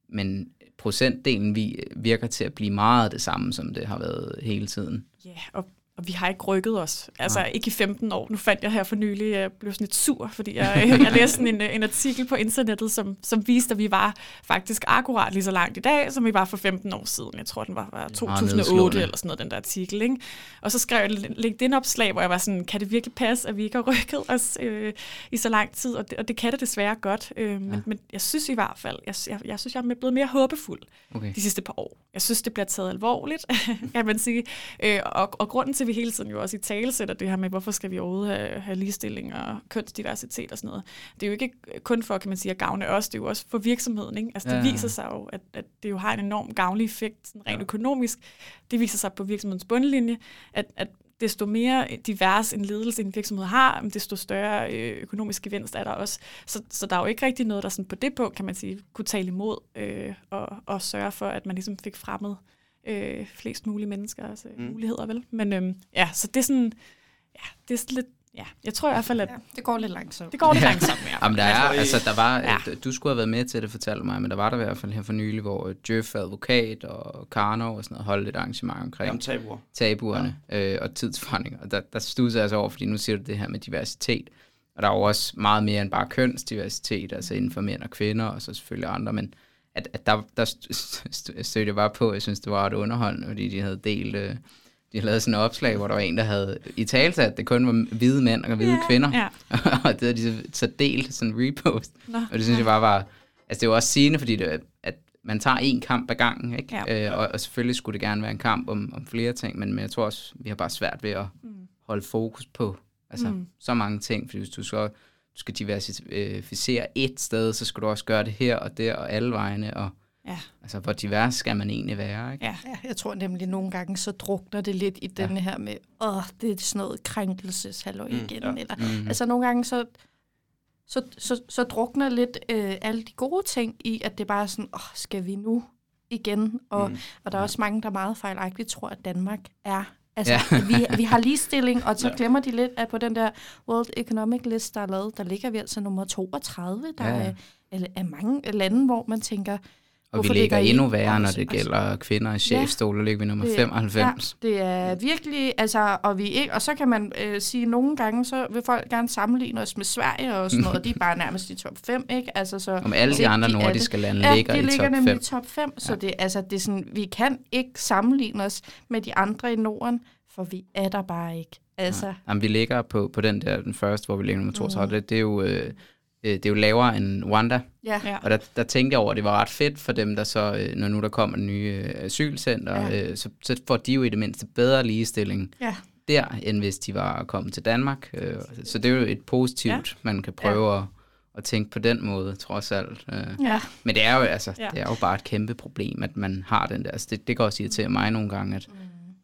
S2: Men procentdelen vi, virker til at blive meget det samme, som det har været hele tiden.
S3: Ja, og og vi har ikke rykket os. Altså ja. ikke i 15 år. Nu fandt jeg her for nylig, jeg blev sådan lidt sur, fordi jeg, jeg læste en, en artikel på internettet, som, som viste, at vi var faktisk akkurat lige så langt i dag, som vi var for 15 år siden. Jeg tror, den var, var 2008 eller sådan noget, den der artikel. Ikke? Og så skrev jeg et LinkedIn-opslag, hvor jeg var sådan, kan det virkelig passe, at vi ikke har rykket os øh, i så lang tid? Og det, og det kan det desværre godt. Øh, men, ja. men jeg synes i hvert fald, jeg, jeg, jeg synes, jeg er blevet mere håbefuld okay. de sidste par år. Jeg synes, det bliver taget alvorligt, kan man sige. Øh, og, og grunden til, vi hele tiden jo også i tale sætter det her med, hvorfor skal vi overhovedet have, have ligestilling og kønsdiversitet og sådan noget. Det er jo ikke kun for, kan man sige, at gavne os, det er jo også for virksomheden. Ikke? Altså, det ja. viser sig jo, at, at det jo har en enorm gavnlig effekt, sådan rent ja. økonomisk. Det viser sig på virksomhedens bundlinje, at, at desto mere divers en ledelse en virksomhed har, desto større øh, økonomisk gevinst er der også. Så, så der er jo ikke rigtig noget, der sådan på det punkt, kan man sige, kunne tale imod øh, og, og sørge for, at man ligesom fik fremmet øh, flest mulige menneskers øh, mm. muligheder, vel? Men øh, ja, så det er sådan, ja, det er sådan lidt, Ja, jeg tror i hvert fald, at... Ja,
S4: det går lidt langsomt.
S3: Det går lidt langsomt, ja.
S2: Jamen, der er, altså, der var, ja. du skulle have været med til det, fortalte mig, men der var der i hvert fald her for nylig, hvor Jeff Advokat og Karno og sådan noget holdt et arrangement omkring
S1: Jamen, tabuer.
S2: tabuerne ja. øh, og tidsforandringer. Og der, der studser jeg altså over, fordi nu siger du det her med diversitet, og der er jo også meget mere end bare kønsdiversitet, altså inden for mænd og kvinder, og så selvfølgelig andre, men at, at der, der stødte jeg bare på, jeg synes, det var ret underholdende, fordi de havde delt... Øh, de havde lavet sådan et opslag, hvor der var en, der havde i talt, at det kun var hvide mænd og hvide ja, kvinder. Ja. og det havde de så, så delt, sådan en repost. Nå, og det synes ja. jeg bare var... Altså det var også sigende, fordi det, at man tager en kamp ad gangen, ikke? Ja. Øh, og, og selvfølgelig skulle det gerne være en kamp om, om flere ting, men, men jeg tror også, vi har bare svært ved at mm. holde fokus på altså, mm. så mange ting, fordi hvis du så du skal diversificere et sted, så skal du også gøre det her og der og alle vegne, og Ja. Altså, hvor divers skal man egentlig være, ikke?
S4: Ja. ja, jeg tror nemlig nogle gange, så drukner det lidt i ja. den her med, åh, det er sådan noget krænkelseshalløj mm, igen. Ja. Eller, mm-hmm. Altså, nogle gange, så, så, så, så drukner lidt øh, alle de gode ting i, at det bare er sådan, åh, skal vi nu igen? Og, mm. og der er ja. også mange, der meget fejlagtigt tror, at Danmark er Altså, ja. vi, vi har ligestilling, og så ja. glemmer de lidt, at på den der World Economic List, der er lavet, der ligger vi altså nummer 32. Der ja. er, er mange lande, hvor man tænker,
S2: og Hvorfor vi ligger endnu værre, når det gælder kvinder i chefstol, ja, ligger vi nummer det, 95.
S4: Ja, det er virkelig, altså, og, vi ikke, og så kan man øh, sige, at nogle gange, så vil folk gerne sammenligne os med Sverige og sådan noget, og de er bare nærmest i top 5, ikke? Altså, så,
S2: Om alle de andre de nordiske lande ja, ligger
S4: de
S2: i
S4: ligger
S2: top 5.
S4: nemlig i top 5, så det, altså, det er sådan, vi kan ikke sammenligne os med de andre i Norden, for vi er der bare ikke. Altså. Ja.
S2: Jamen, vi ligger på, på den der, den første, hvor vi ligger nummer 32, mm. det, det er jo... Øh, øh, det er jo lavere end Rwanda. Ja. Og der, der tænkte jeg over, at det var ret fedt for dem, der så, øh, når nu der kommer en nye øh, asylcenter, ja. øh, så, så får de jo i det mindste bedre ligestilling ja. der, end hvis de var kommet til Danmark. Øh, så det er jo et positivt, ja. man kan prøve ja. at, at tænke på den måde, trods alt. Øh. Ja. Men det er, jo, altså, ja. det er jo bare et kæmpe problem, at man har den der. Altså, det, det kan også irritere mig nogle gange, at, mm.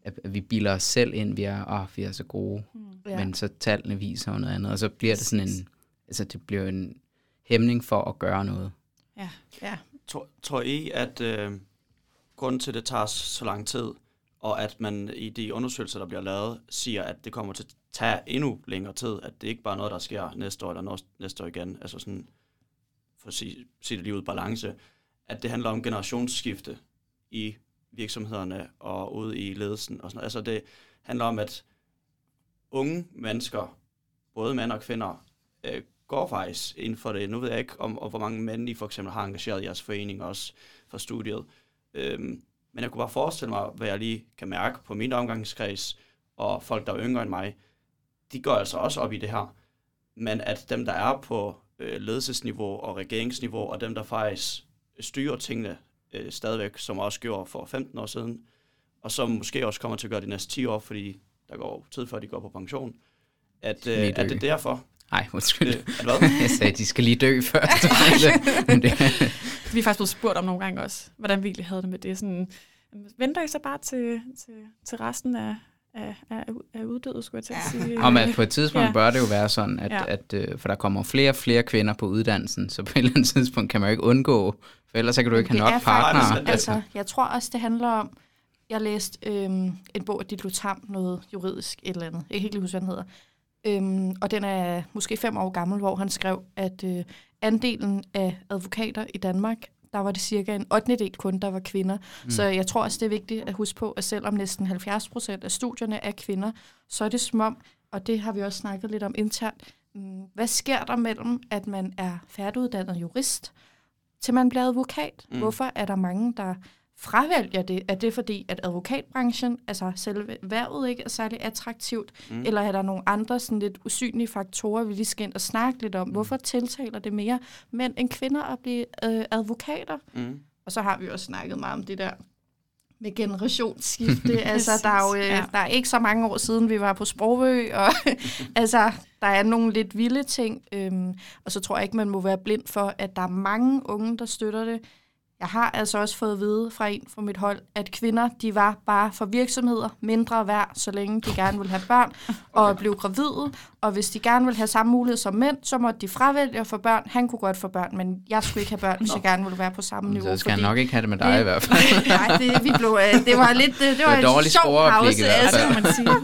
S2: at, vi bilder os selv ind, vi er, oh, vi er så gode. Mm. Ja. Men så tallene viser noget andet, og så bliver det sådan en altså det bliver en hæmning for at gøre noget.
S1: Ja. ja. Tror, tror I, at øh, grunden til, at det tager så lang tid, og at man i de undersøgelser, der bliver lavet, siger, at det kommer til at tage endnu længere tid, at det ikke bare er noget, der sker næste år eller næste år igen, altså sådan, for at sige, sige det lige ud, balance, at det handler om generationsskifte i virksomhederne og ude i ledelsen og sådan noget. Altså det handler om, at unge mennesker, både mænd og kvinder, øh, går faktisk inden for det. Nu ved jeg ikke, om og hvor mange mænd I for eksempel har engageret i jeres forening også for studiet. Øhm, men jeg kunne bare forestille mig, hvad jeg lige kan mærke på min omgangskreds, og folk, der er yngre end mig, de går altså også op i det her. Men at dem, der er på øh, ledelsesniveau og regeringsniveau, og dem, der faktisk styrer tingene øh, stadigvæk, som også gjorde for 15 år siden, og som måske også kommer til at gøre de næste 10 år, fordi der går tid før de går på pension, at, øh, at det er derfor,
S2: Nej, undskyld. Øh, hvad? Jeg sagde, at de skal lige dø først.
S3: Vi er faktisk blevet spurgt om nogle gange også, hvordan vi egentlig havde det med det. Sådan, venter I så bare til, til, til resten af, af, af, af uddødet, skulle jeg til at sige.
S2: Om at på et tidspunkt ja. bør det jo være sådan, at, ja. at, at, øh, for der kommer flere og flere kvinder på uddannelsen, så på et eller andet tidspunkt kan man jo ikke undgå, for ellers så kan du ikke det have nok partnere.
S4: Altså, altså, jeg tror også, det handler om, jeg læste øhm, en bog af Ditlo Tam, noget juridisk et eller andet. Jeg kan ikke lige huske, hvad den hedder Øhm, og den er måske fem år gammel, hvor han skrev, at øh, andelen af advokater i Danmark, der var det cirka en 8. del kun, der var kvinder. Mm. Så jeg tror også, det er vigtigt at huske på, at selvom næsten 70 procent af studierne er kvinder, så er det som om, og det har vi også snakket lidt om internt, mm, hvad sker der mellem, at man er færdiguddannet jurist, til man bliver advokat? Mm. Hvorfor er der mange, der fravælger det? Er det fordi, at advokatbranchen, altså selve værvet ikke er særlig attraktivt? Mm. Eller er der nogle andre sådan lidt usynlige faktorer, vi lige skal ind og snakke lidt om? Mm. Hvorfor tiltaler det mere mænd end kvinder at blive øh, advokater? Mm. Og så har vi også snakket meget om det der med generationsskifte. altså, der er jo øh, ja. der er ikke så mange år siden, vi var på Sprogø, og altså, der er nogle lidt vilde ting. Øhm, og så tror jeg ikke, man må være blind for, at der er mange unge, der støtter det. Jeg har altså også fået at vide fra en fra mit hold, at kvinder, de var bare for virksomheder mindre værd, så længe de gerne vil have børn og okay. blive gravide. Og hvis de gerne vil have samme mulighed som mænd, så måtte de fravælge at få børn. Han kunne godt få børn, men jeg skulle ikke have børn, hvis jeg gerne ville være på samme niveau.
S2: Så skal jeg nok ikke have det med dig det, i hvert fald.
S4: Nej, det, vi blev, øh, det var lidt det, det var det var en sjov pause, altså, man sige.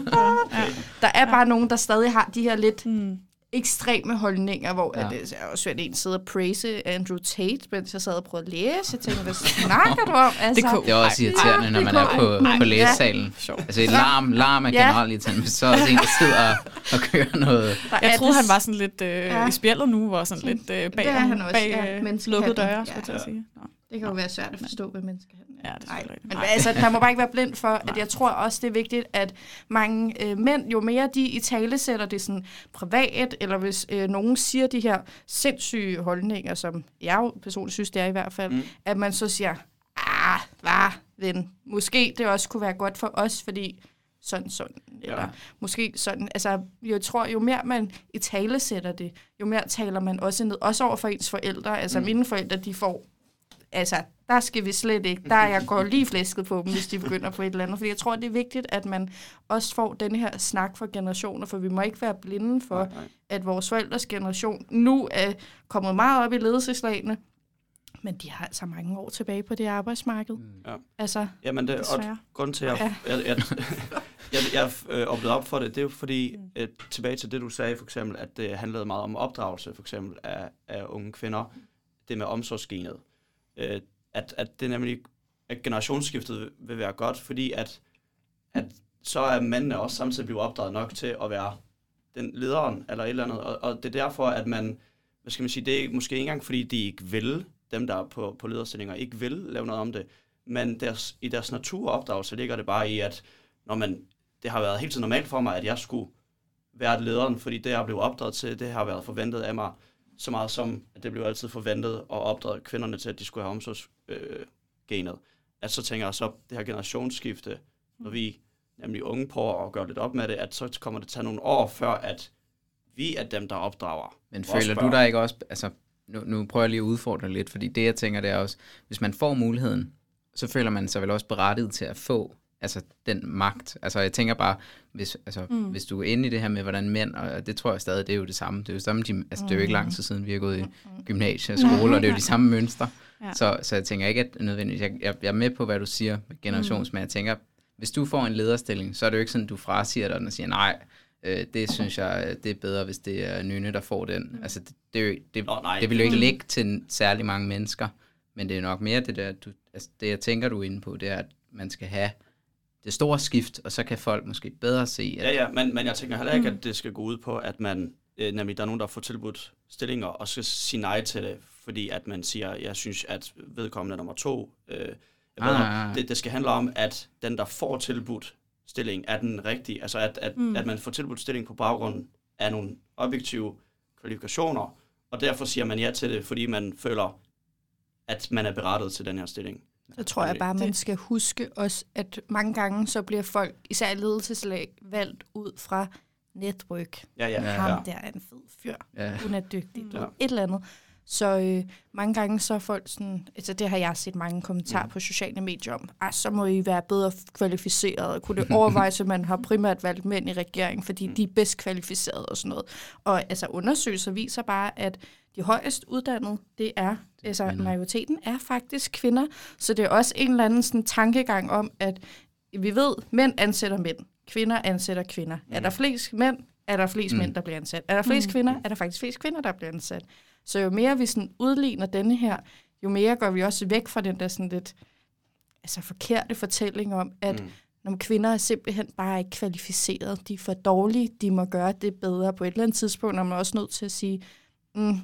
S4: Ja. Der er bare nogen, der stadig har de her lidt... Hmm ekstreme holdninger, hvor ja. at, jeg også hørt en sidde og praise Andrew Tate, mens jeg sad og prøvede at læse. Jeg tænkte, hvad snakker du om?
S2: Altså, det, det er også irriterende, når man er på, på læsesalen. Ja. Altså et larm, larm er generelt irriterende, så er også en, der sidder og, og kører noget.
S3: Jeg troede, han var sådan lidt øh, ja. i spjældet nu, hvor sådan lidt øh, bag, han også, bag ja, øh, lukkede døre, skulle jeg ja. sige.
S4: Det kan jo være svært at forstå, hvad menneskehandel er. Ja, det er Men altså, man må bare ikke være blind for, at jeg tror også, det er vigtigt, at mange øh, mænd, jo mere de i tale sætter det sådan privat, eller hvis øh, nogen siger de her sindssyge holdninger, som jeg jo personligt synes, det er i hvert fald, mm. at man så siger, ah, hvad, ven, måske det også kunne være godt for os, fordi sådan, sådan, eller ja. måske sådan, altså, jeg tror, jo mere man i tale sætter det, jo mere taler man også ned, også over for ens forældre, altså mm. mine forældre, de får altså, der skal vi slet ikke. Der er jeg går lige flæsket på dem, hvis de begynder på et eller andet. Fordi jeg tror, det er vigtigt, at man også får den her snak for generationer, for vi må ikke være blinde for, nej, nej. at vores forældres generation nu er kommet meget op i ledelseslagene, men de har altså mange år tilbage på det arbejdsmarked. Mm. Ja. Altså,
S1: Jamen det, og grunden til, at jeg, ja. jeg, jeg, jeg, jeg øh, oplevede op for det, det er jo fordi, mm. at, tilbage til det, du sagde for eksempel, at det handlede meget om opdragelse for eksempel af, af unge kvinder, det med omsorgsgenet øh, at, at det nemlig, at generationsskiftet vil være godt, fordi at, at så er mændene også samtidig blevet opdraget nok til at være den lederen eller et eller andet, og, og det er derfor, at man, hvad skal man sige, det er måske ikke engang, fordi de ikke vil, dem der er på, på lederstillinger, ikke vil lave noget om det, men deres, i deres naturopdragelse ligger det bare i, at når man, det har været helt så normalt for mig, at jeg skulle være lederen, fordi det, jeg blev opdraget til, det har været forventet af mig, så meget som, at det blev altid forventet og opdraget kvinderne til, at de skulle have omsorgsgenet. Øh, at så tænker jeg så, det her generationsskifte, når vi nemlig unge på at gøre lidt op med det, at så kommer det til nogle år før, at vi er dem, der opdrager.
S2: Men føler du dig ikke også, altså nu, nu prøver jeg lige at udfordre lidt, fordi det jeg tænker, det er også, hvis man får muligheden, så føler man sig vel også berettiget til at få altså den magt. Altså jeg tænker bare, hvis, altså, mm. hvis du er inde i det her med, hvordan mænd, og det tror jeg stadig, det er jo det samme. Det er jo, samme, de, altså, det er jo ikke lang mm. tid siden, vi har gået i mm. gymnasie og skole, og det er jo de samme mønstre. Ja. Så, så jeg tænker ikke, at nødvendigvis, jeg, jeg, jeg er med på, hvad du siger med generations, mm. men jeg tænker, hvis du får en lederstilling, så er det jo ikke sådan, at du frasiger dig og siger, nej, øh, det synes jeg, det er bedre, hvis det er Nynne, der får den. Mm. Altså, det, det, det, oh, nej. det vil jo ikke ligge til særlig mange mennesker, men det er nok mere det der, du, altså, det jeg tænker, du er inde på, det er, at man skal have det store skift, og så kan folk måske bedre se.
S1: At... Ja, ja, men, men jeg tænker heller ikke, mm. at det skal gå ud på, at man, øh, nemlig der er nogen, der får tilbudt stillinger, og skal sige nej til det, fordi at man siger, jeg synes, at vedkommende nummer to, øh, ah, ved, ah, ah. Det, det skal handle om, at den, der får tilbudt stilling, er den rigtige. Altså, at, at, mm. at man får tilbudt stilling på baggrund af nogle objektive kvalifikationer, og derfor siger man ja til det, fordi man føler, at man er berettet til den her stilling.
S4: Så tror jeg bare, man skal huske også, at mange gange så bliver folk, især ledelseslag, valgt ud fra netryk.
S1: Ja, ja.
S4: Ham
S1: ja.
S4: der er en fed fyr. Ja. Hun er dygtig. Ja. Et eller andet. Så øh, mange gange så er folk sådan, altså det har jeg set mange kommentarer mm. på sociale medier om, ah, så må I være bedre kvalificeret, og kunne det overvejes, at man har primært valgt mænd i regeringen, fordi mm. de er bedst kvalificerede og sådan noget. Og altså undersøgelser viser bare, at de højest uddannede, det er, det altså kvinder. majoriteten er faktisk kvinder, så det er også en eller anden sådan, tankegang om, at vi ved, mænd ansætter mænd, kvinder ansætter kvinder. Mm. Er der flest mænd, er der flest mm. mænd, der bliver ansat. Er der flest mm. kvinder, er der faktisk flest kvinder, der bliver ansat. Så jo mere vi sådan udligner denne her, jo mere går vi også væk fra den der sådan lidt altså forkerte fortælling om, at mm. når kvinder er simpelthen bare ikke kvalificeret, de er for dårlige, de må gøre det bedre. På et eller andet tidspunkt er man også nødt til at sige, mm,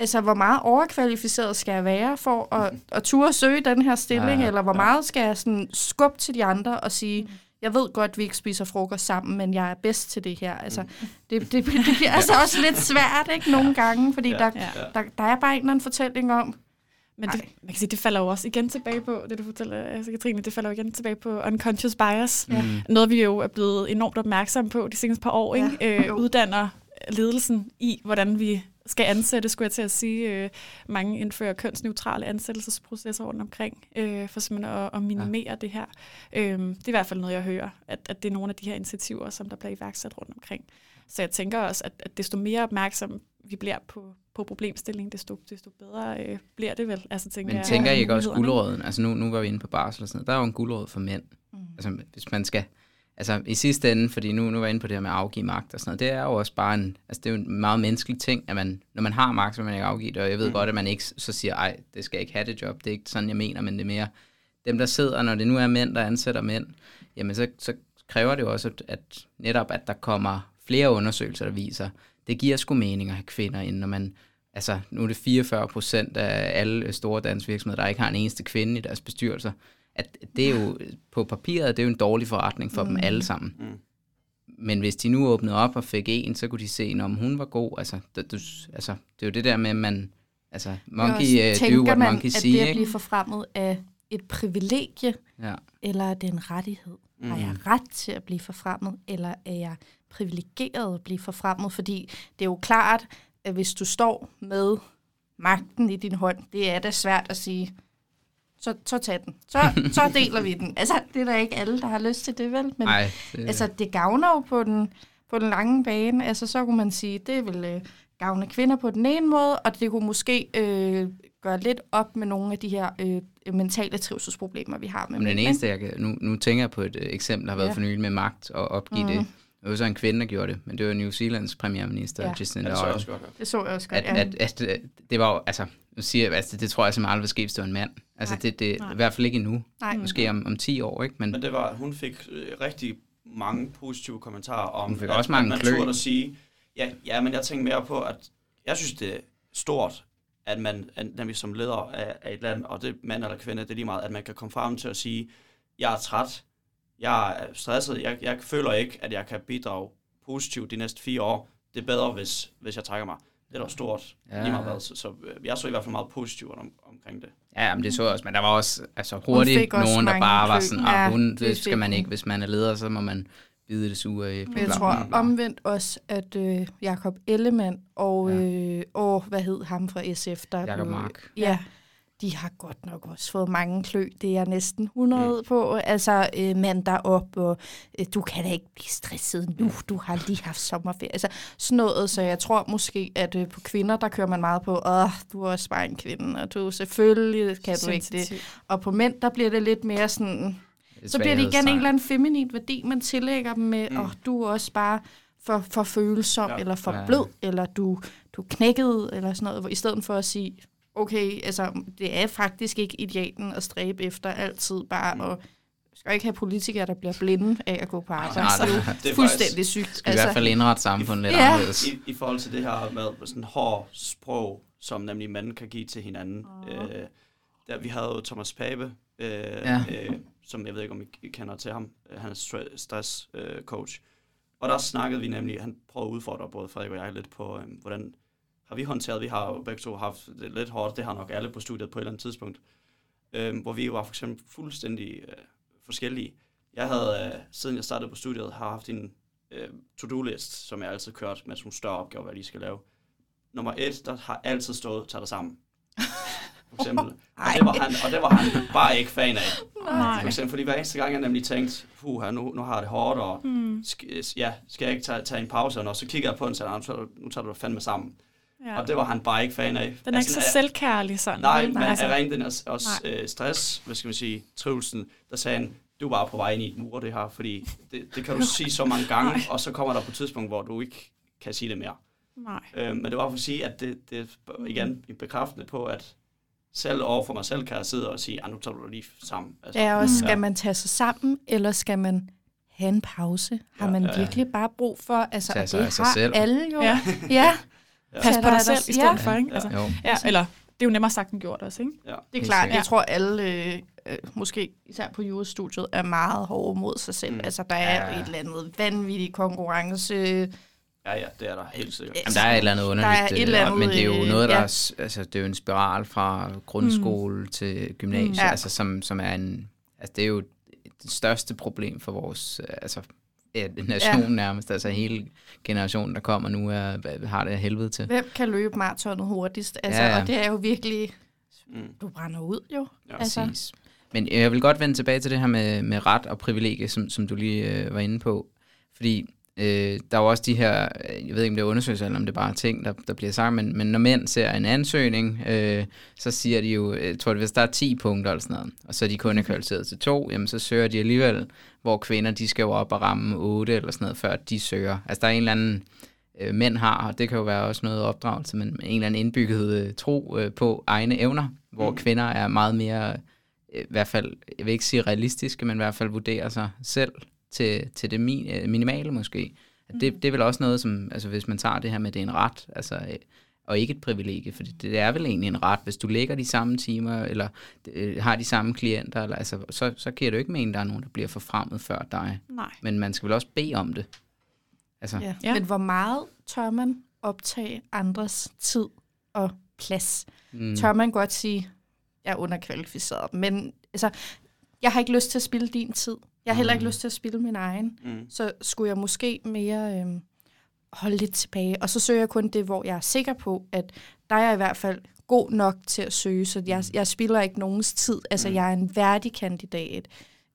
S4: altså hvor meget overkvalificeret skal jeg være for at, at turde søge den her stilling, ja, ja, eller hvor meget skal jeg sådan skubbe til de andre og sige, mm jeg ved godt, at vi ikke spiser frokost sammen, men jeg er bedst til det her. Altså, mm. det, det, det bliver altså også lidt svært, ikke, nogle gange, fordi ja, der, ja. Der, der er bare en eller anden fortælling om,
S3: men det, man kan sige, det falder jo også igen tilbage på, det du fortæller, altså Katrine, det falder jo igen tilbage på unconscious bias. Mm. Noget, vi jo er blevet enormt opmærksomme på de seneste par år, ja. ikke? Øh, uddanner ledelsen i, hvordan vi skal ansætte, skulle jeg til at sige. Øh, mange indfører kønsneutrale ansættelsesprocesser rundt omkring, øh, for simpelthen at, at minimere ja. det her. Øh, det er i hvert fald noget, jeg hører, at, at det er nogle af de her initiativer, som der bliver iværksat rundt omkring. Så jeg tænker også, at, at desto mere opmærksom vi bliver på, på problemstillingen, desto, desto bedre øh, bliver det vel. Altså,
S2: tænker Men jeg, tænker I ikke også guldråden? Altså nu, nu var vi inde på barsel og sådan noget. Der er jo en guldråd for mænd. Mm. Altså hvis man skal altså i sidste ende, fordi nu, nu var jeg inde på det her med at afgive magt og sådan noget, det er jo også bare en, altså det er jo en meget menneskelig ting, at man, når man har magt, så vil man ikke afgive det, og jeg ved mm. godt, at man ikke så siger, ej, det skal jeg ikke have det job, det er ikke sådan, jeg mener, men det er mere, dem der sidder, når det nu er mænd, der ansætter mænd, jamen så, så kræver det jo også, at, at netop, at der kommer flere undersøgelser, der viser, det giver sgu mening at have kvinder ind, når man, altså nu er det 44 procent af alle store danske virksomheder, der ikke har en eneste kvinde i deres bestyrelser, at det er jo på papiret, det er jo en dårlig forretning for mm. dem alle sammen. Mm. Men hvis de nu åbnede op og fik en, så kunne de se, om hun var god. Altså det, du, altså, det er jo det der med, at man... Altså, monkey uh, do what man, monkey see.
S4: at det at blive forfremmet af et privilegie, ja. eller er det en rettighed? Mm. Har jeg ret til at blive forfremmet, eller er jeg privilegeret at blive forfremmet? Fordi det er jo klart, at hvis du står med magten i din hånd, det er da svært at sige, så, så tag den. Så, så deler vi den. Altså, det er da ikke alle, der har lyst til det, vel? Men Ej, det... altså, det gavner jo på den, på den lange bane. Altså, så kunne man sige, det vil øh, gavne kvinder på den ene måde, og det kunne måske øh, gøre lidt op med nogle af de her øh, mentale trivselsproblemer, vi har med
S2: Men den eneste, jeg kan, nu, nu tænker jeg på et øh, eksempel, der har været ja. for nylig med magt og opgive mm. det. Det var så en kvinde, der gjorde det, men det var New Zealands premierminister, ja. Jacinda
S4: Ardern. Det så jeg også godt. Det så jeg også godt,
S2: at, ja. at, at, det var jo, altså, nu siger jeg, altså, det tror jeg simpelthen aldrig vil ske, hvis det var en mand. Altså, Nej. det, det i hvert fald ikke endnu. Nej. Måske om, om 10 år, ikke?
S1: Men, men det var, hun fik øh, rigtig mange positive kommentarer om,
S2: hun fik at, også mange
S1: at man turde at sige, ja, ja, men jeg tænker mere på, at jeg synes, det er stort, at man, at, vi som leder af, af et land, og det er mand eller kvinde, det er lige meget, at man kan komme frem til at sige, jeg er træt, jeg er stresset, jeg, jeg føler ikke, at jeg kan bidrage positivt de næste fire år. Det er bedre, hvis, hvis jeg trækker mig. Det er da stort, ja. lige meget hvad. Så, så øh, jeg så i hvert fald meget positivt om, omkring det.
S2: Ja, men det så også, men der var også altså, hurtigt nogen, der bare var sådan, ah, ja, hun, det skal man ikke, hvis man er leder, så må man bide det sure i.
S4: Jeg tror omvendt også, at øh, Jakob Ellemann og, ja. øh, og, hvad hed ham fra SF? Der
S2: Jakob Mark.
S4: Ja, de har godt nok også fået mange klø. Det er næsten 100 mm. på. Altså, øh, mand der op, og øh, du kan da ikke blive stresset nu. Du har lige haft sommerferie. Altså, sådan noget. Så jeg tror måske, at øh, på kvinder, der kører man meget på, åh, du er også bare en kvinde, og du selvfølgelig kan du ikke det. Og på mænd, der bliver det lidt mere sådan... Så bliver det igen en eller anden feminin værdi, man tillægger dem med, mm. og du er også bare for, for følsom, ja. eller for ja. blød, eller du, du knækkede, eller sådan noget, i stedet for at sige, okay, altså, det er faktisk ikke idealen at stræbe efter altid bare mm. at skal ikke have politikere, der bliver blinde af at gå på arbejde. Nej, det, det, det er fuldstændig sygt.
S2: Skal altså, i hvert fald indrette samfundet lidt ja. anderledes.
S1: I, I forhold til det her med sådan hård sprog, som nemlig manden kan give til hinanden. Oh. Øh, der, vi havde jo Thomas Pape, øh, ja. øh, som jeg ved ikke, om I kender til ham. Han er stress øh, coach. Og der snakkede vi nemlig, han prøvede at udfordre både Frederik og jeg lidt på, øh, hvordan har vi håndteret. Vi har jo begge to haft det lidt hårdt, det har nok alle på studiet på et eller andet tidspunkt, øh, hvor vi var for eksempel fuldstændig øh, forskellige. Jeg havde, øh, siden jeg startede på studiet, har haft en øh, to-do-list, som jeg altid kørt med sådan større opgaver, hvad jeg lige skal lave. Nummer et, der har altid stået, tag dig sammen. For eksempel. og, det var han, og det var han bare ikke fan af. Nej. For eksempel, fordi hver eneste gang, jeg nemlig tænkt, puha, nu, nu har jeg det hårdt, og mm. sk- ja, skal jeg ikke tage, tage en pause? Og så kigger jeg på den, og siger, nu tager du fandme sammen. Ja. Og det var han bare ikke fan af.
S3: Den er altså, ikke så selvkærlig sådan.
S1: Nej, men altså, er rent den er også øh, stress, hvad skal man sige, trivelsen, der sagde han, du er bare på vej ind i et mur, det her, fordi det, det kan du sige så mange gange, Nej. og så kommer der på et tidspunkt, hvor du ikke kan sige det mere. Nej. Øh, men det var for at sige, at det, det igen en bekræftende på, at selv over for mig selv kan jeg sidde og sige, at nu tager du lige sammen.
S4: Altså, ja, og skal ja. man tage sig sammen, eller skal man have en pause? Har ja, man ja, ja. virkelig bare brug for, altså, og det har selv. alle jo. Ja. ja.
S3: Ja. Pas på dig selv i stedet ja. for, ikke? Altså, ja. ja, eller det er jo nemmere sagt end gjort også, ikke?
S4: Ja. Det er klart. Jeg tror, alle, øh, øh, måske især på jurastudiet, er meget hårde mod sig selv. Mm. Altså, der er ja. et eller andet vanvittigt konkurrence.
S1: Ja, ja, det er der helt sikkert.
S2: Jamen, der er et eller andet underligt, der er et eller andet, men det er jo noget, der ja. er, altså, det er jo en spiral fra grundskole mm. til gymnasiet, mm. ja. altså, som, som er en, altså, det er jo det største problem for vores, altså, ja, nation ja. nærmest, altså hele generationen, der kommer nu, er, har det helvede til.
S4: Hvem kan løbe maratonet hurtigst? Altså, ja, ja. Og det er jo virkelig, mm. du brænder ud jo. Ja,
S2: altså. præcis. Men jeg vil godt vende tilbage til det her med, med ret og privilegie, som, som du lige øh, var inde på. Fordi øh, der er jo også de her, jeg ved ikke om det er undersøgelser, eller om det er bare ting, der, der bliver sagt, men, men når mænd ser en ansøgning, øh, så siger de jo, jeg tror det, hvis der er 10 punkter eller sådan noget, og så er de kun er kvalificeret til to, jamen så søger de alligevel, hvor kvinder, de skal jo op og ramme 8 eller sådan noget, før de søger. Altså der er en eller anden, øh, mænd har, og det kan jo være også noget opdragelse, men en eller anden indbygget øh, tro øh, på egne evner, hvor mm. kvinder er meget mere i hvert fald, jeg vil ikke sige realistiske, men i hvert fald vurderer sig selv til, til det min, øh, minimale måske. Mm. Det, det er vel også noget, som, altså hvis man tager det her med, det er en ret, altså, øh, og ikke et privilegie, for det er vel egentlig en ret, hvis du lægger de samme timer, eller øh, har de samme klienter, eller, altså, så, så det jo ikke mening, at der er nogen, der bliver forfremmet før dig.
S3: Nej.
S2: Men man skal vel også bede om det.
S4: Altså. Ja. Ja. Men hvor meget tør man optage andres tid og plads? Mm. Tør man godt sige, jeg er underkvalificeret. Men altså, jeg har ikke lyst til at spille din tid. Jeg har heller ikke mm. lyst til at spille min egen. Mm. Så skulle jeg måske mere øh, holde lidt tilbage. Og så søger jeg kun det, hvor jeg er sikker på, at der er jeg i hvert fald god nok til at søge, så jeg, mm. jeg spiller ikke nogens tid. Altså, mm. jeg er en værdig kandidat.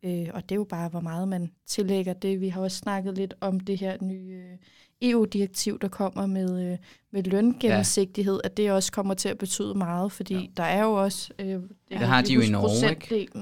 S4: Øh, og det er jo bare, hvor meget man tillægger det. Vi har også snakket lidt om det her nye øh, EU-direktiv, der kommer med, øh, med løngennemsigtighed, ja. at det også kommer til at betyde meget, fordi ja. der er jo også... Øh, det
S2: har de jo i Norge, ikke?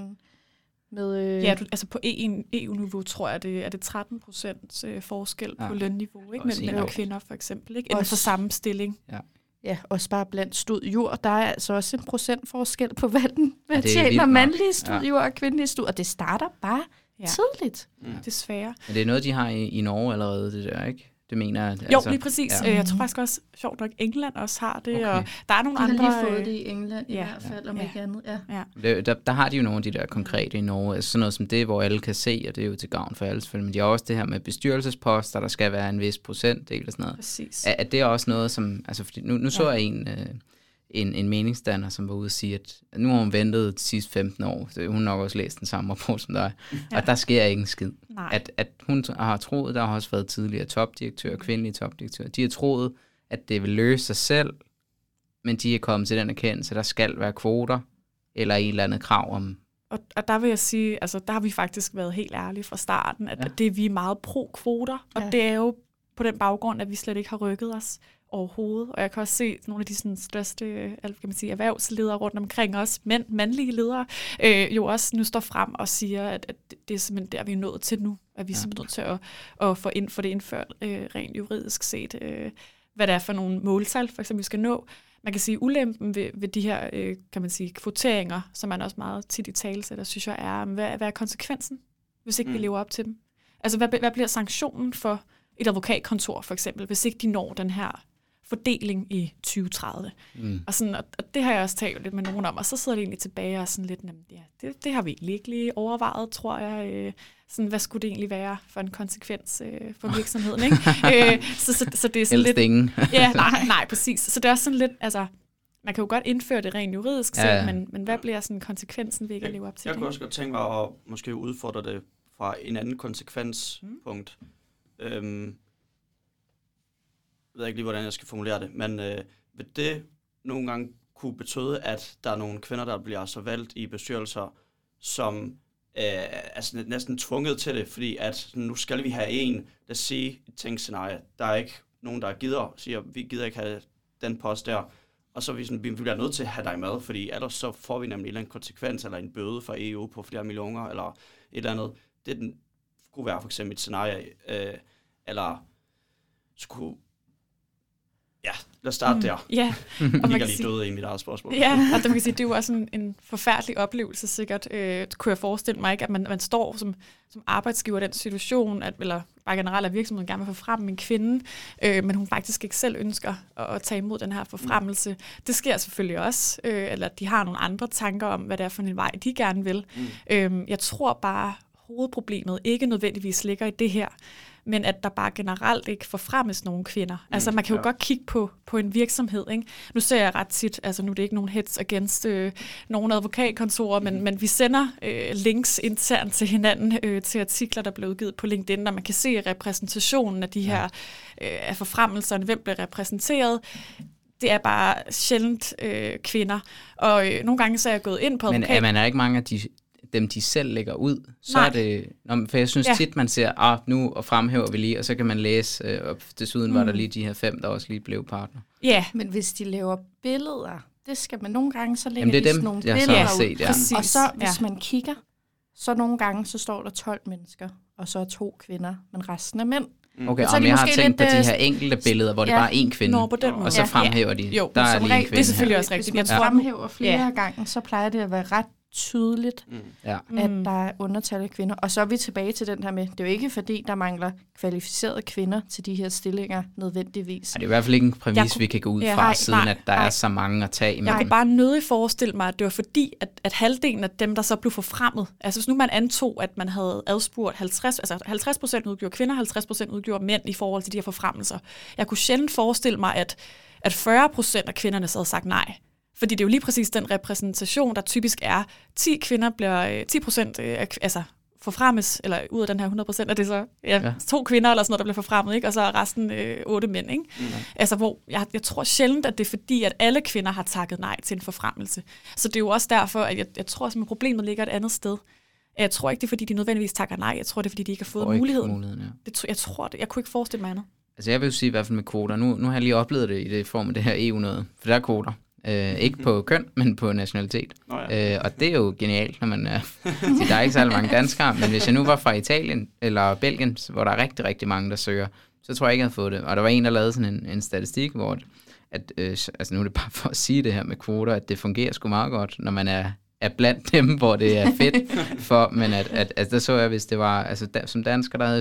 S3: Med, øh, ja, du, altså på EU-niveau tror jeg, det er det 13 procent øh, forskel ja. på lønniveau ikke? mellem mænd og kvinder for eksempel, ikke? inden for samme stilling.
S4: Ja. Ja, også bare blandt studjord. Der er altså også en procent forskel på, hvad, den, hvad ja, tjener mandlige studjord ja. og kvindelige studjord. Og det starter bare ja. tidligt.
S3: Ja. Desværre.
S2: Men det er noget, de har i, i Norge allerede, det der, ikke? Det mener jeg.
S3: Jo, altså, lige præcis. Ja. Øh, jeg tror faktisk også, sjovt nok, England også har det, okay. og der er nogle de andre...
S4: De har lige fået det i England i ja. hvert fald, om ja. ikke andet. Ja. Ja.
S2: Det, der, der har de jo nogle af de der konkrete i Norge, altså sådan noget som det, hvor alle kan se, og det er jo til gavn for alle selvfølgelig, men de har også det her med bestyrelsesposter, der skal være en vis procentdel og sådan noget.
S3: Præcis.
S2: Er, er det også noget, som... Altså, fordi nu, nu så ja. jeg en... Øh, en, en meningsdanner, som var ude og sige, at nu har hun ventet de sidste 15 år. Hun har nok også læst den samme rapport som dig. Ja. Og der sker ikke en skid. At, at hun har troet, der har også været tidligere topdirektør, kvindelige topdirektør, de har troet, at det vil løse sig selv, men de er kommet til den erkendelse, at der skal være kvoter, eller en eller andet krav om
S3: og, og der vil jeg sige, altså der har vi faktisk været helt ærlige fra starten, at, ja. det er vi er meget pro-kvoter, og ja. det er jo på den baggrund, at vi slet ikke har rykket os overhovedet. Og jeg kan også se nogle af de sådan, største kan man sige, erhvervsledere rundt omkring os, mænd, mandlige ledere, øh, jo også nu står frem og siger, at, at det er simpelthen der, vi er nået til nu. At vi er ja. simpelthen nødt til at, at få, ind, få det indført øh, rent juridisk set, øh, hvad det er for nogle måltal, for eksempel, vi skal nå. Man kan sige, ulempen ved, ved de her, øh, kan man sige, kvoteringer, som man også meget tit i tale sætter, synes jeg er, hvad, hvad er konsekvensen, hvis ikke mm. vi lever op til dem? Altså, hvad, hvad bliver sanktionen for et advokatkontor, for eksempel, hvis ikke de når den her fordeling i 2030. Mm. Og, sådan, og, og det har jeg også talt lidt med nogen om, og så sidder det egentlig tilbage og sådan lidt, ja, det, det har vi egentlig ikke lige overvejet, tror jeg. Øh, sådan, hvad skulle det egentlig være for en konsekvens øh, for virksomheden? Ikke? øh, så, så, så det er sådan
S2: Helst lidt... Ingen.
S3: ja, nej, nej, præcis. Så det er også sådan lidt, altså, man kan jo godt indføre det rent juridisk ja, ja. men, men hvad bliver sådan konsekvensen ved ikke at leve op til
S1: jeg
S3: det?
S1: Jeg kunne også godt tænke mig at måske udfordre det fra en anden konsekvenspunkt. Mm. Øhm, ved ikke lige, hvordan jeg skal formulere det, men øh, vil det nogle gange kunne betyde, at der er nogle kvinder, der bliver så valgt i bestyrelser, som øh, er næsten tvunget til det, fordi at nu skal vi have en, der siger et tænkscenarie. Der er ikke nogen, der gider, siger, vi gider ikke have den post der. Og så er vi, sådan, vi bliver nødt til at have dig med, fordi ellers så får vi nemlig en eller anden konsekvens, eller en bøde fra EU på flere millioner, eller et eller andet. Det den, kunne være for eksempel et scenarie, øh, eller så kunne Ja, lad os starte mm. der.
S3: Ja.
S1: Og man kan lige døde i mit eget spørgsmål.
S3: Ja, og det, man kan sige, det jo også en, en forfærdelig oplevelse sikkert. Øh, kunne jeg forestille mig ikke, at man, man står som, som arbejdsgiver i den situation, at, eller bare generelt at virksomheden gerne vil få frem en kvinde, øh, men hun faktisk ikke selv ønsker at, at tage imod den her forfremmelse. Mm. Det sker selvfølgelig også, øh, eller de har nogle andre tanker om, hvad det er for en vej, de gerne vil. Mm. Øh, jeg tror bare hovedproblemet ikke nødvendigvis ligger i det her, men at der bare generelt ikke forfremmes nogen kvinder. Mm, altså man kan jo ja. godt kigge på, på en virksomhed. Ikke? Nu ser jeg ret tit, altså nu er det ikke nogen hits against øh, nogen advokatkontorer, mm. men, men vi sender øh, links internt til hinanden øh, til artikler, der bliver udgivet på LinkedIn, og man kan se repræsentationen af de her øh, af forfremmelserne, hvem bliver repræsenteret det er bare sjældent øh, kvinder. Og øh, nogle gange så er jeg gået ind på
S2: advokat. Men er man er ikke mange af de dem, de selv lægger ud, så Nej. er det... Nå, for jeg synes ja. tit, man ser, ah, nu og fremhæver vi lige, og så kan man læse, øh, og desuden mm. var der mm. lige de her fem, der også lige blev partner.
S4: Ja, men hvis de laver billeder, det skal man nogle gange, så lægger Jamen, det er de dem, nogle jeg billeder så set, ja. ud. Og så, hvis ja. man kigger, så nogle gange, så står der 12 mennesker, og så er to kvinder, men resten er mænd.
S2: Mm. Okay, og jeg har tænkt på de øh, her enkelte billeder, hvor ja, det bare er én kvinde, Nå, på den måde. og så fremhæver ja. de, jo, der er lige en kvinde
S3: Det er selvfølgelig her. også rigtigt.
S4: Hvis man fremhæver flere ja. gange, så plejer det at være ret tydeligt, mm. ja. at mm. der er undertal af kvinder. Og så er vi tilbage til den her med, det er jo ikke fordi, der mangler kvalificerede kvinder til de her stillinger nødvendigvis.
S2: Ja, det er i hvert fald ikke en præmis, kunne, vi kan gå ud ja, fra, nej, siden nej, at der nej. er så mange at tage imellem.
S3: Jeg kunne bare nødig forestille mig, at det var fordi, at, at halvdelen af dem, der så blev forfremmet, altså hvis nu man antog, at man havde adspurgt 50, altså 50 procent udgjorde kvinder, 50 procent udgjorde mænd i forhold til de her forfremmelser. Jeg kunne sjældent forestille mig, at, at 40 procent af kvinderne så havde sagt nej. Fordi det er jo lige præcis den repræsentation, der typisk er. 10 kvinder bliver 10 øh, procent, øh, altså forfremmes, eller ud af den her 100 procent, er det så ja, ja. to kvinder eller sådan noget, der bliver forfremmet, ikke? og så er resten øh, otte mænd. Ikke? Mm. Altså, hvor jeg, jeg tror sjældent, at det er fordi, at alle kvinder har takket nej til en forfremmelse. Så det er jo også derfor, at jeg, jeg tror, at problemet ligger et andet sted. Jeg tror ikke, det er fordi, de nødvendigvis takker nej. Jeg tror, det er fordi, de ikke har fået muligheden. muligheden ja. det, jeg tror det. Jeg kunne ikke forestille mig andet.
S2: Altså jeg vil jo sige i hvert fald med kvoter. Nu, nu har jeg lige oplevet det i det form af det her EU-noget. For der er kvoter. Øh, ikke på køn, men på nationalitet. Oh, ja. øh, og det er jo genialt, når man er... så der er ikke særlig mange danskere, men hvis jeg nu var fra Italien eller Belgien, hvor der er rigtig, rigtig mange, der søger, så tror jeg ikke, jeg havde fået det. Og der var en, der lavede sådan en, en statistik, hvor at, øh, altså nu er det bare for at sige det her med kvoter, at det fungerer sgu meget godt, når man er, er blandt dem, hvor det er fedt for, men at, at, at der så jeg, hvis det var, altså der, som dansker, der havde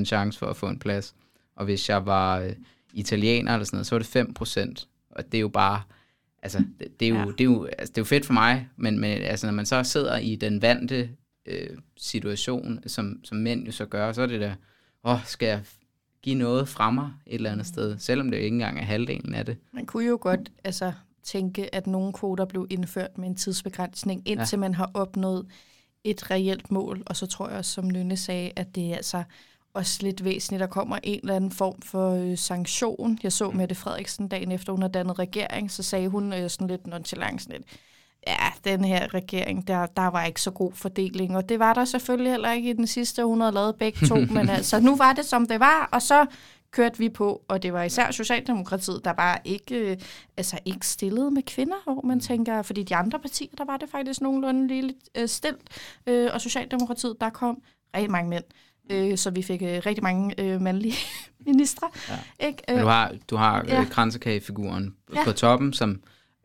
S2: 27% chance for at få en plads, og hvis jeg var øh, italiener eller sådan noget, så var det 5%, og det er jo bare, altså, det, det, er jo, ja. det, er jo, altså, det er jo fedt for mig, men, men altså, når man så sidder i den vante øh, situation, som, som mænd jo så gør, så er det der, åh, skal jeg give noget fra mig et eller andet sted, selvom det jo ikke engang er halvdelen af det.
S4: Man kunne jo godt altså, tænke, at nogle kvoter blev indført med en tidsbegrænsning, indtil ja. man har opnået et reelt mål, og så tror jeg også, som Nynne sagde, at det er altså også lidt væsentligt, der kommer en eller anden form for øh, sanktion. Jeg så mm. Mette Frederiksen dagen efter, hun har dannet regering, så sagde hun øh, sådan lidt nonchalant sådan lidt, ja, den her regering, der, der var ikke så god fordeling, og det var der selvfølgelig heller ikke i den sidste, hun havde lavet begge to, men altså, nu var det, som det var, og så kørte vi på, og det var især Socialdemokratiet, der bare ikke, øh, altså ikke stillede med kvinder, hvor man tænker, fordi de andre partier, der var det faktisk nogenlunde lige øh, stilt, øh, og Socialdemokratiet, der kom. Rigtig mange mænd. øh, så vi fik øh, rigtig mange øh, mandlige ministre. Ja. Ikke?
S2: Men du har, du har ja. øh, kransekagefiguren ja. på toppen, som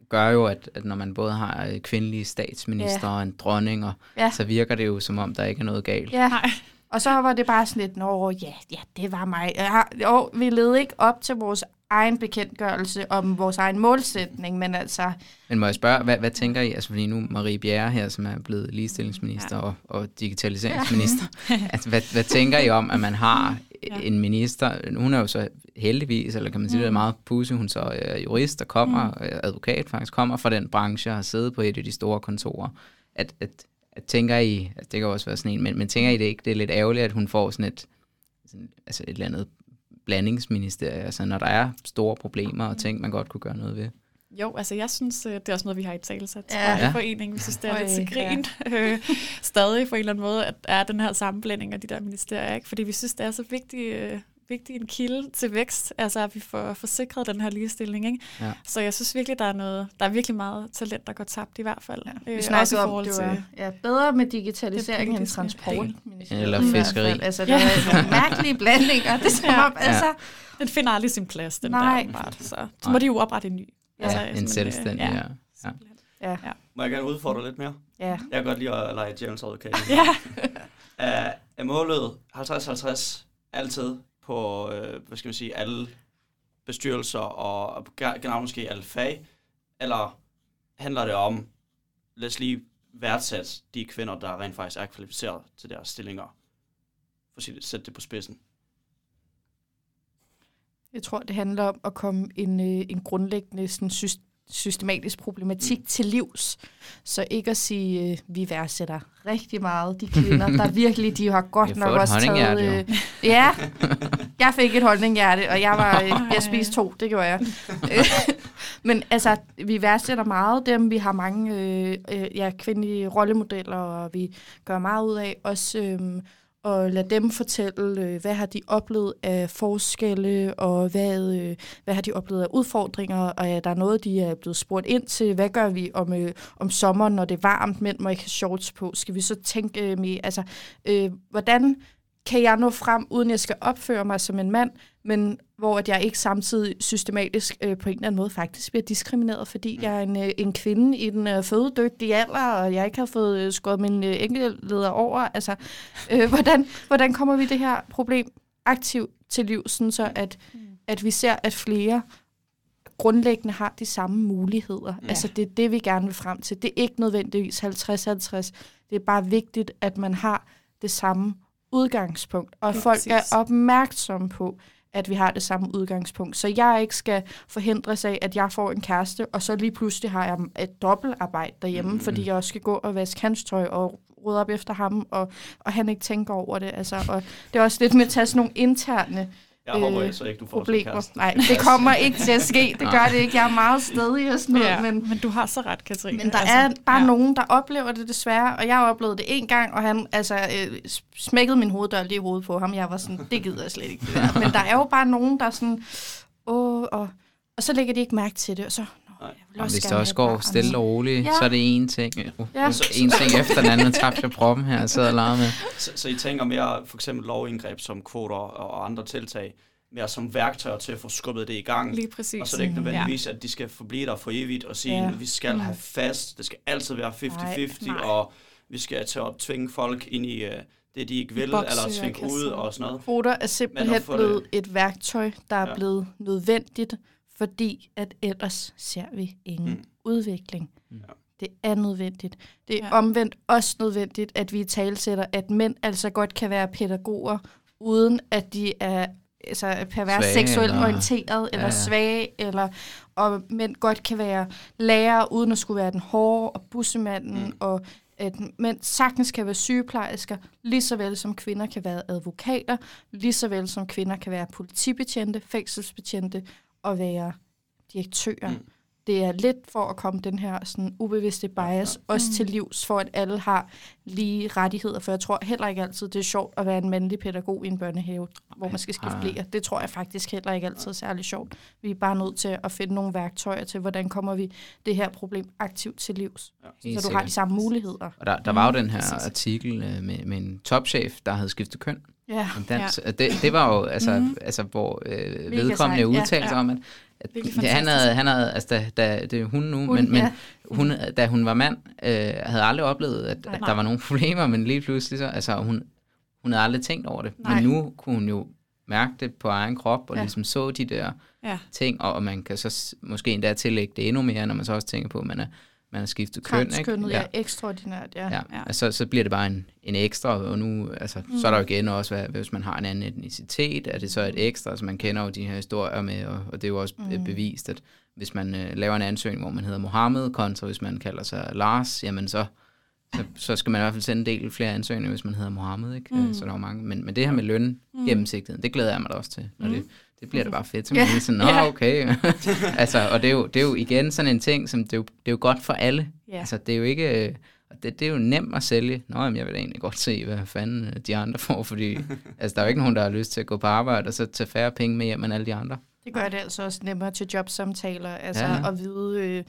S2: gør jo, at, at når man både har øh, kvindelige statsminister ja. og en dronning, og, ja. så virker det jo som om, der ikke er noget galt.
S4: Ja. Nej. Og så var det bare sådan lidt, nå ja, ja det var mig. Ja, jo, vi led ikke op til vores egen bekendtgørelse om vores egen målsætning, men altså...
S2: Men må jeg spørge, hvad, hvad tænker I, altså fordi nu Marie Bjerre her, som er blevet ligestillingsminister ja. og, og digitaliseringsminister, ja. altså, hvad, hvad tænker I om, at man har ja. en minister, hun er jo så heldigvis, eller kan man sige, mm. det er meget pusse, hun så er jurist og kommer, mm. advokat faktisk, kommer fra den branche og har siddet på et af de store kontorer, at, at, at tænker I, altså det kan også være sådan en, men, men tænker I det ikke, det er lidt ærgerligt, at hun får sådan et, sådan, altså et eller andet blandingsministerie, altså når der er store problemer og ting, man godt kunne gøre noget ved?
S3: Jo, altså jeg synes, øh, det er også noget, vi har i talsat ja. i foreningen. Vi synes, det er lidt til grin. Ja. Stadig på en eller anden måde, at er den her sammenblanding af de der ministerier. Ikke? Fordi vi synes, det er så vigtigt øh, vigtig en kilde til vækst, altså at vi får forsikret den her ligestilling. Ikke? Ja. Så jeg synes virkelig, der er noget, der er virkelig meget talent, der går tabt i hvert fald. Ja.
S4: Vi øh, snakker om, det var ja, bedre med digitalisering end transport.
S2: Eller fiskeri.
S4: Altså, det ja. er nogle mærkelige blandinger. Det er ja. altså,
S3: Den finder aldrig sin plads, den Nej. der. Så, så må de jo oprette en ny.
S2: Ja, altså, en selvstændig, ja. ja.
S1: Ja. ja. Må jeg gerne udfordre lidt mere?
S4: Ja.
S1: Jeg kan godt lide at lege James advokat.
S3: ja.
S1: er målet 50-50 altid på, øh, hvad skal man sige, alle bestyrelser og generelt måske alle fag? Eller handler det om, lad os lige værdsætte de kvinder, der rent faktisk er kvalificeret til deres stillinger, for at sætte det på spidsen?
S4: Jeg tror, det handler om at komme en, øh, en grundlæggende sådan, systematisk problematik mm. til livs. Så ikke at sige, øh, vi værdsætter rigtig meget de kvinder, der virkelig, de har godt nok også taget... Øh, ja, jeg fik et holdninghjerte, og jeg var øh, jeg spiste to, det gjorde jeg. Men altså, vi værdsætter meget dem, vi har mange øh, øh, ja, kvindelige rollemodeller, og vi gør meget ud af også... Øh, og lade dem fortælle, øh, hvad har de oplevet af forskelle, og hvad, øh, hvad har de oplevet af udfordringer, og er der noget, de er blevet spurgt ind til, hvad gør vi om, øh, om sommeren, når det er varmt, mænd må ikke have shorts på, skal vi så tænke øh, med, altså, øh, hvordan kan jeg nå frem, uden jeg skal opføre mig som en mand, men hvor at jeg ikke samtidig systematisk øh, på en eller anden måde faktisk bliver diskrimineret, fordi jeg er en, øh, en kvinde i den øh, fødedygtige alder, og jeg ikke har fået øh, skåret min øh, enkeltleder over. Altså, øh, hvordan, hvordan kommer vi det her problem aktivt til liv, sådan så at, mm. at vi ser, at flere grundlæggende har de samme muligheder. Ja. Altså det er det, vi gerne vil frem til. Det er ikke nødvendigvis 50-50. Det er bare vigtigt, at man har det samme udgangspunkt, og folk præcis. er opmærksomme på, at vi har det samme udgangspunkt. Så jeg ikke skal forhindres af, at jeg får en kæreste, og så lige pludselig har jeg et dobbeltarbejde derhjemme, mm. fordi jeg også skal gå og vaske hans tøj og rydde op efter ham, og, og han ikke tænker over det. Altså, og det er også lidt med at tage sådan nogle interne
S1: jeg håber øh, så ikke, du får
S4: problemer. Nej, det kommer ikke til at ske. Det gør det ikke. Jeg er meget stedig og sådan noget. Ja,
S3: men, men du har så ret, Katrine.
S4: Men der altså, er bare ja. nogen, der oplever det desværre, og jeg har oplevet det en gang, og han altså, øh, smækkede min hoveddør lige i hovedet på ham. Jeg var sådan, det gider jeg slet ikke. Men der er jo bare nogen, der er sådan, åh, og, og så lægger de ikke mærke til det, og så,
S2: og hvis det også går stille og roligt, ja. så er det en ting. Uh, ja. En ting efter den anden, tabte jeg proppen her, og sidder og larmer med.
S1: Så, så I tænker mere for eksempel lovindgreb som kvoter og andre tiltag, mere som værktøjer til at få skubbet det i gang.
S3: Lige præcis.
S1: Og så er det ikke nødvendigvis, ja. at de skal forblive der for evigt og sige, ja. at vi skal mm. have fast, det skal altid være 50-50, og vi skal til at tvinge folk ind i uh, det, de ikke vil, Boxe, eller tvinge ud og sådan noget.
S4: Kvoter er simpelthen blevet det... et værktøj, der er ja. blevet nødvendigt, fordi at ellers ser vi ingen mm. udvikling. Ja. Det er nødvendigt. Det er ja. omvendt også nødvendigt, at vi talsætter, at mænd altså godt kan være pædagoger, uden at de er altså pervers svage, seksuelt eller... orienteret, eller ja, ja. svage, eller, og mænd godt kan være lærer, uden at skulle være den hårde, og bussemanden, mm. og at mænd sagtens kan være sygeplejersker, lige så vel som kvinder kan være advokater, lige så vel som kvinder kan være politibetjente, fængselsbetjente og være direktører. Mm det er lidt for at komme den her sådan ubevidste bias ja. også mm. til livs, for at alle har lige rettigheder. For jeg tror heller ikke altid, det er sjovt at være en mandlig pædagog i en børnehave, okay. hvor man skal skifte blæer. Det tror jeg faktisk heller ikke altid er særlig sjovt. Vi er bare nødt til at finde nogle værktøjer til, hvordan kommer vi det her problem aktivt til livs. Ja. Så du har de samme muligheder.
S2: Og der, der var jo mm. den her Præcis. artikel øh, med, med en topchef, der havde skiftet køn. Ja. Dans. Ja. Det, det var jo, altså, mm. altså hvor øh, vedkommende udtalte ja, ja. om, at Ja, han havde, han havde, altså da, da, det er hun nu, hun, men, men ja. hun, da hun var mand, øh, havde aldrig oplevet, at, at der var nogle problemer, men lige pludselig så, altså hun, hun havde aldrig tænkt over det. Nej. Men nu kunne hun jo mærke det på egen krop, og ja. ligesom så de der ja. ting, og, og man kan så måske endda tillægge det endnu mere, når man så også tænker på, at man er man har skiftet køn.
S4: Ikke? ja. ja, ekstraordinært, ja. ja.
S2: ja. Altså, så bliver det bare en, en ekstra, og nu, altså, mm. så er der jo igen også, hvad, hvis man har en anden etnicitet, er det så et ekstra, altså man kender jo de her historier med, og, og det er jo også mm. bevist, at hvis man øh, laver en ansøgning, hvor man hedder Mohammed, kontra hvis man kalder sig Lars, jamen så, så, så skal man i hvert fald sende en del flere ansøgninger, hvis man hedder Mohammed, ikke? Mm. Så der er mange. Men, men det her med løn mm. gennemsigtigheden, det glæder jeg mig da også til, når mm. det det bliver da bare fedt. Så man yeah. sådan, nå okay. altså, og det er, jo, det er jo igen sådan en ting, som det er jo, det er jo godt for alle. Yeah. Altså, det er jo ikke... Øh, det, det er jo nemt at sælge. Nå, jamen, jeg vil da egentlig godt se, hvad fanden øh, de andre får, fordi altså, der er jo ikke nogen, der har lyst til at gå på arbejde og så tage færre penge med hjem end alle de andre.
S4: Det gør det altså også nemmere til jobsamtaler, altså ja. at vide, øh,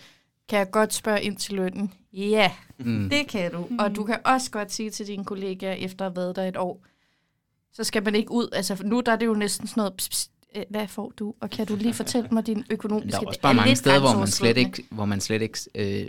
S4: kan jeg godt spørge ind til lønnen? Ja, mm. det kan du. Mm. Og du kan også godt sige til dine kollegaer, efter at have været der et år, så skal man ikke ud, altså nu der er det jo næsten sådan noget, pss, pss, hvad får du, og kan du lige fortælle mig din økonomiske...
S2: Der er også bare mange steder, hvor man slet ikke, hvor man slet ikke øh,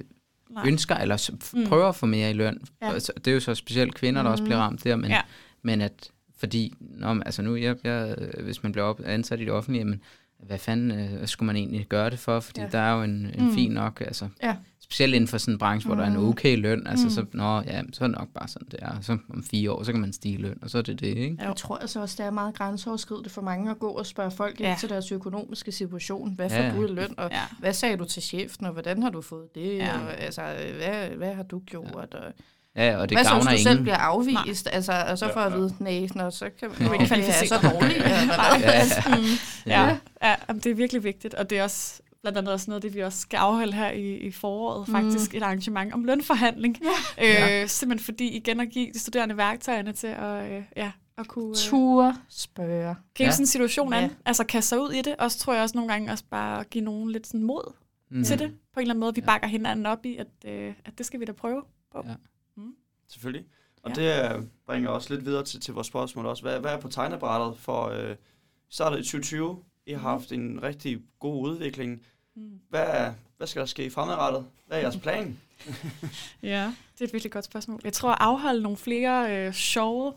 S2: ønsker, eller mm. prøver at få mere i løn. Ja. Det er jo så specielt kvinder, der mm. også bliver ramt der, men, ja. men at, fordi, når, altså nu, jeg, jeg, hvis man bliver op, ansat i det offentlige, men hvad fanden øh, skulle man egentlig gøre det for? Fordi ja. der er jo en, en mm. fin nok, altså, ja. Specielt inden for sådan en branche, hvor mm. der er en mm. okay løn, altså mm. så, nå, ja, så er det nok bare sådan, det er. Så om fire år, så kan man stige løn, og så er det det, ikke?
S4: Jeg tror altså også, det er meget grænseoverskridende for mange at gå og spørge folk ja. ind til deres økonomiske situation. Hvad får ja. du i løn, og ja. hvad sagde du til chefen, og hvordan har du fået det, ja. og altså, hvad, hvad har du gjort, ja. og
S2: Ja, og det
S4: Hvad
S2: gavner
S4: så,
S2: hvis
S4: du selv bliver afvist? Nej. Altså, og så får jeg at vide, nej, nå, så kan man ikke kvalificere så dårligt. ja, ja.
S3: Mm. ja. ja, ja det er virkelig vigtigt, og det er også blandt andet også noget det, vi også skal afholde her i, i foråret, mm. faktisk et arrangement om lønforhandling. Ja. Øh, simpelthen fordi igen at give de studerende værktøjerne til at, øh, ja, at kunne... Øh,
S4: Ture spørge.
S3: Gribe ja. sådan en situation an. Ja. Altså kaste sig ud i det. Og så tror jeg også nogle gange også bare at give nogen lidt sådan mod mm. til det. På en eller anden måde. Vi bakker hinanden op i, at, øh, at det skal vi da prøve på. Ja.
S1: Mm. Selvfølgelig. Og ja. det øh, bringer også lidt videre til, til vores spørgsmål også. Hvad, hvad er på tegnebrættet for øh, startet i 2020? I har mm. haft en rigtig god udvikling. Mm. Hvad, hvad skal der ske fremadrettet? Hvad er jeres plan?
S3: ja, det er et virkelig godt spørgsmål. Jeg tror at afholde nogle flere øh, sjove,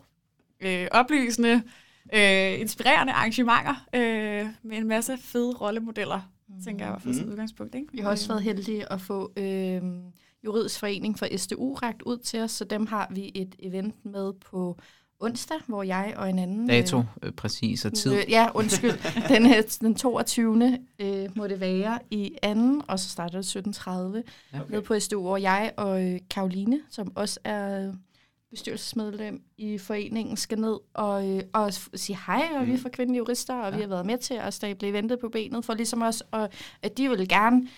S3: øh, oplysende, øh, inspirerende arrangementer øh, med en masse fede rollemodeller, mm. tænker jeg i hvert fald som mm. udgangspunkt. Ikke?
S4: Vi har også været heldige at få øh, juridisk forening for SDU ragt ud til os, så dem har vi et event med på onsdag, hvor jeg og en anden...
S2: Dato, øh, øh præcis, og tid. Øh,
S4: ja, undskyld. den, her, den 22. Øh, må det være i anden, og så starter det 17.30 okay. nede på SDU, hvor jeg og øh, Karoline, som også er bestyrelsesmedlem i foreningen, skal ned og, øh, og sige hej, og mm. vi er for kvindelige jurister, og ja. vi har været med til at stable eventet på benet, for ligesom os, og at de vil gerne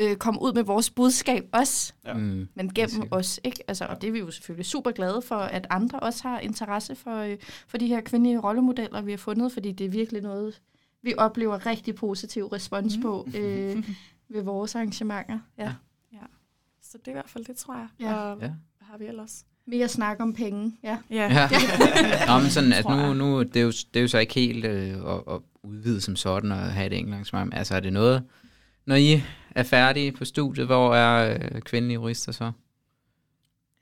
S4: øh, komme ud med vores budskab også, ja. mm, men gennem os. Ikke? Altså, og det er vi jo selvfølgelig super glade for, at andre også har interesse for, øh, for de her kvindelige rollemodeller, vi har fundet, fordi det er virkelig noget, vi oplever rigtig positiv respons mm. på øh, ved vores arrangementer. Ja. ja.
S3: Så det er i hvert fald det, tror jeg. Ja. Og ja. hvad har vi ellers?
S4: Mere snak om penge, ja.
S2: Ja. ja. Nå, men sådan, at nu, nu det er, jo, det er jo så ikke helt øh, at, at udvide som sådan og have et enkelt arrangement. Altså er det noget, når I er færdige på studiet, hvor er øh, kvindelige jurister så?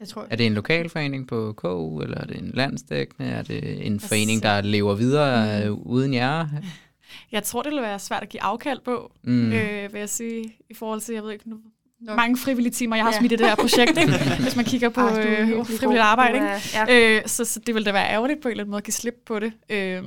S2: Jeg tror, er det en lokalforening på KU, eller er det en landsdækkende? Er det en forening, der lever videre mm. uden jer?
S3: Jeg tror, det vil være svært at give afkald på, mm. øh, vil jeg sige, i forhold til, jeg ved ikke, nu, Nok. mange frivillige timer, jeg har ja. smidt i det her projekt, ikke? hvis man kigger på Arh, øh, frivilligt arbejde. Ikke? Ja. Øh, så, så det vil da være ærgerligt på en eller anden måde at give slip på det. Øh,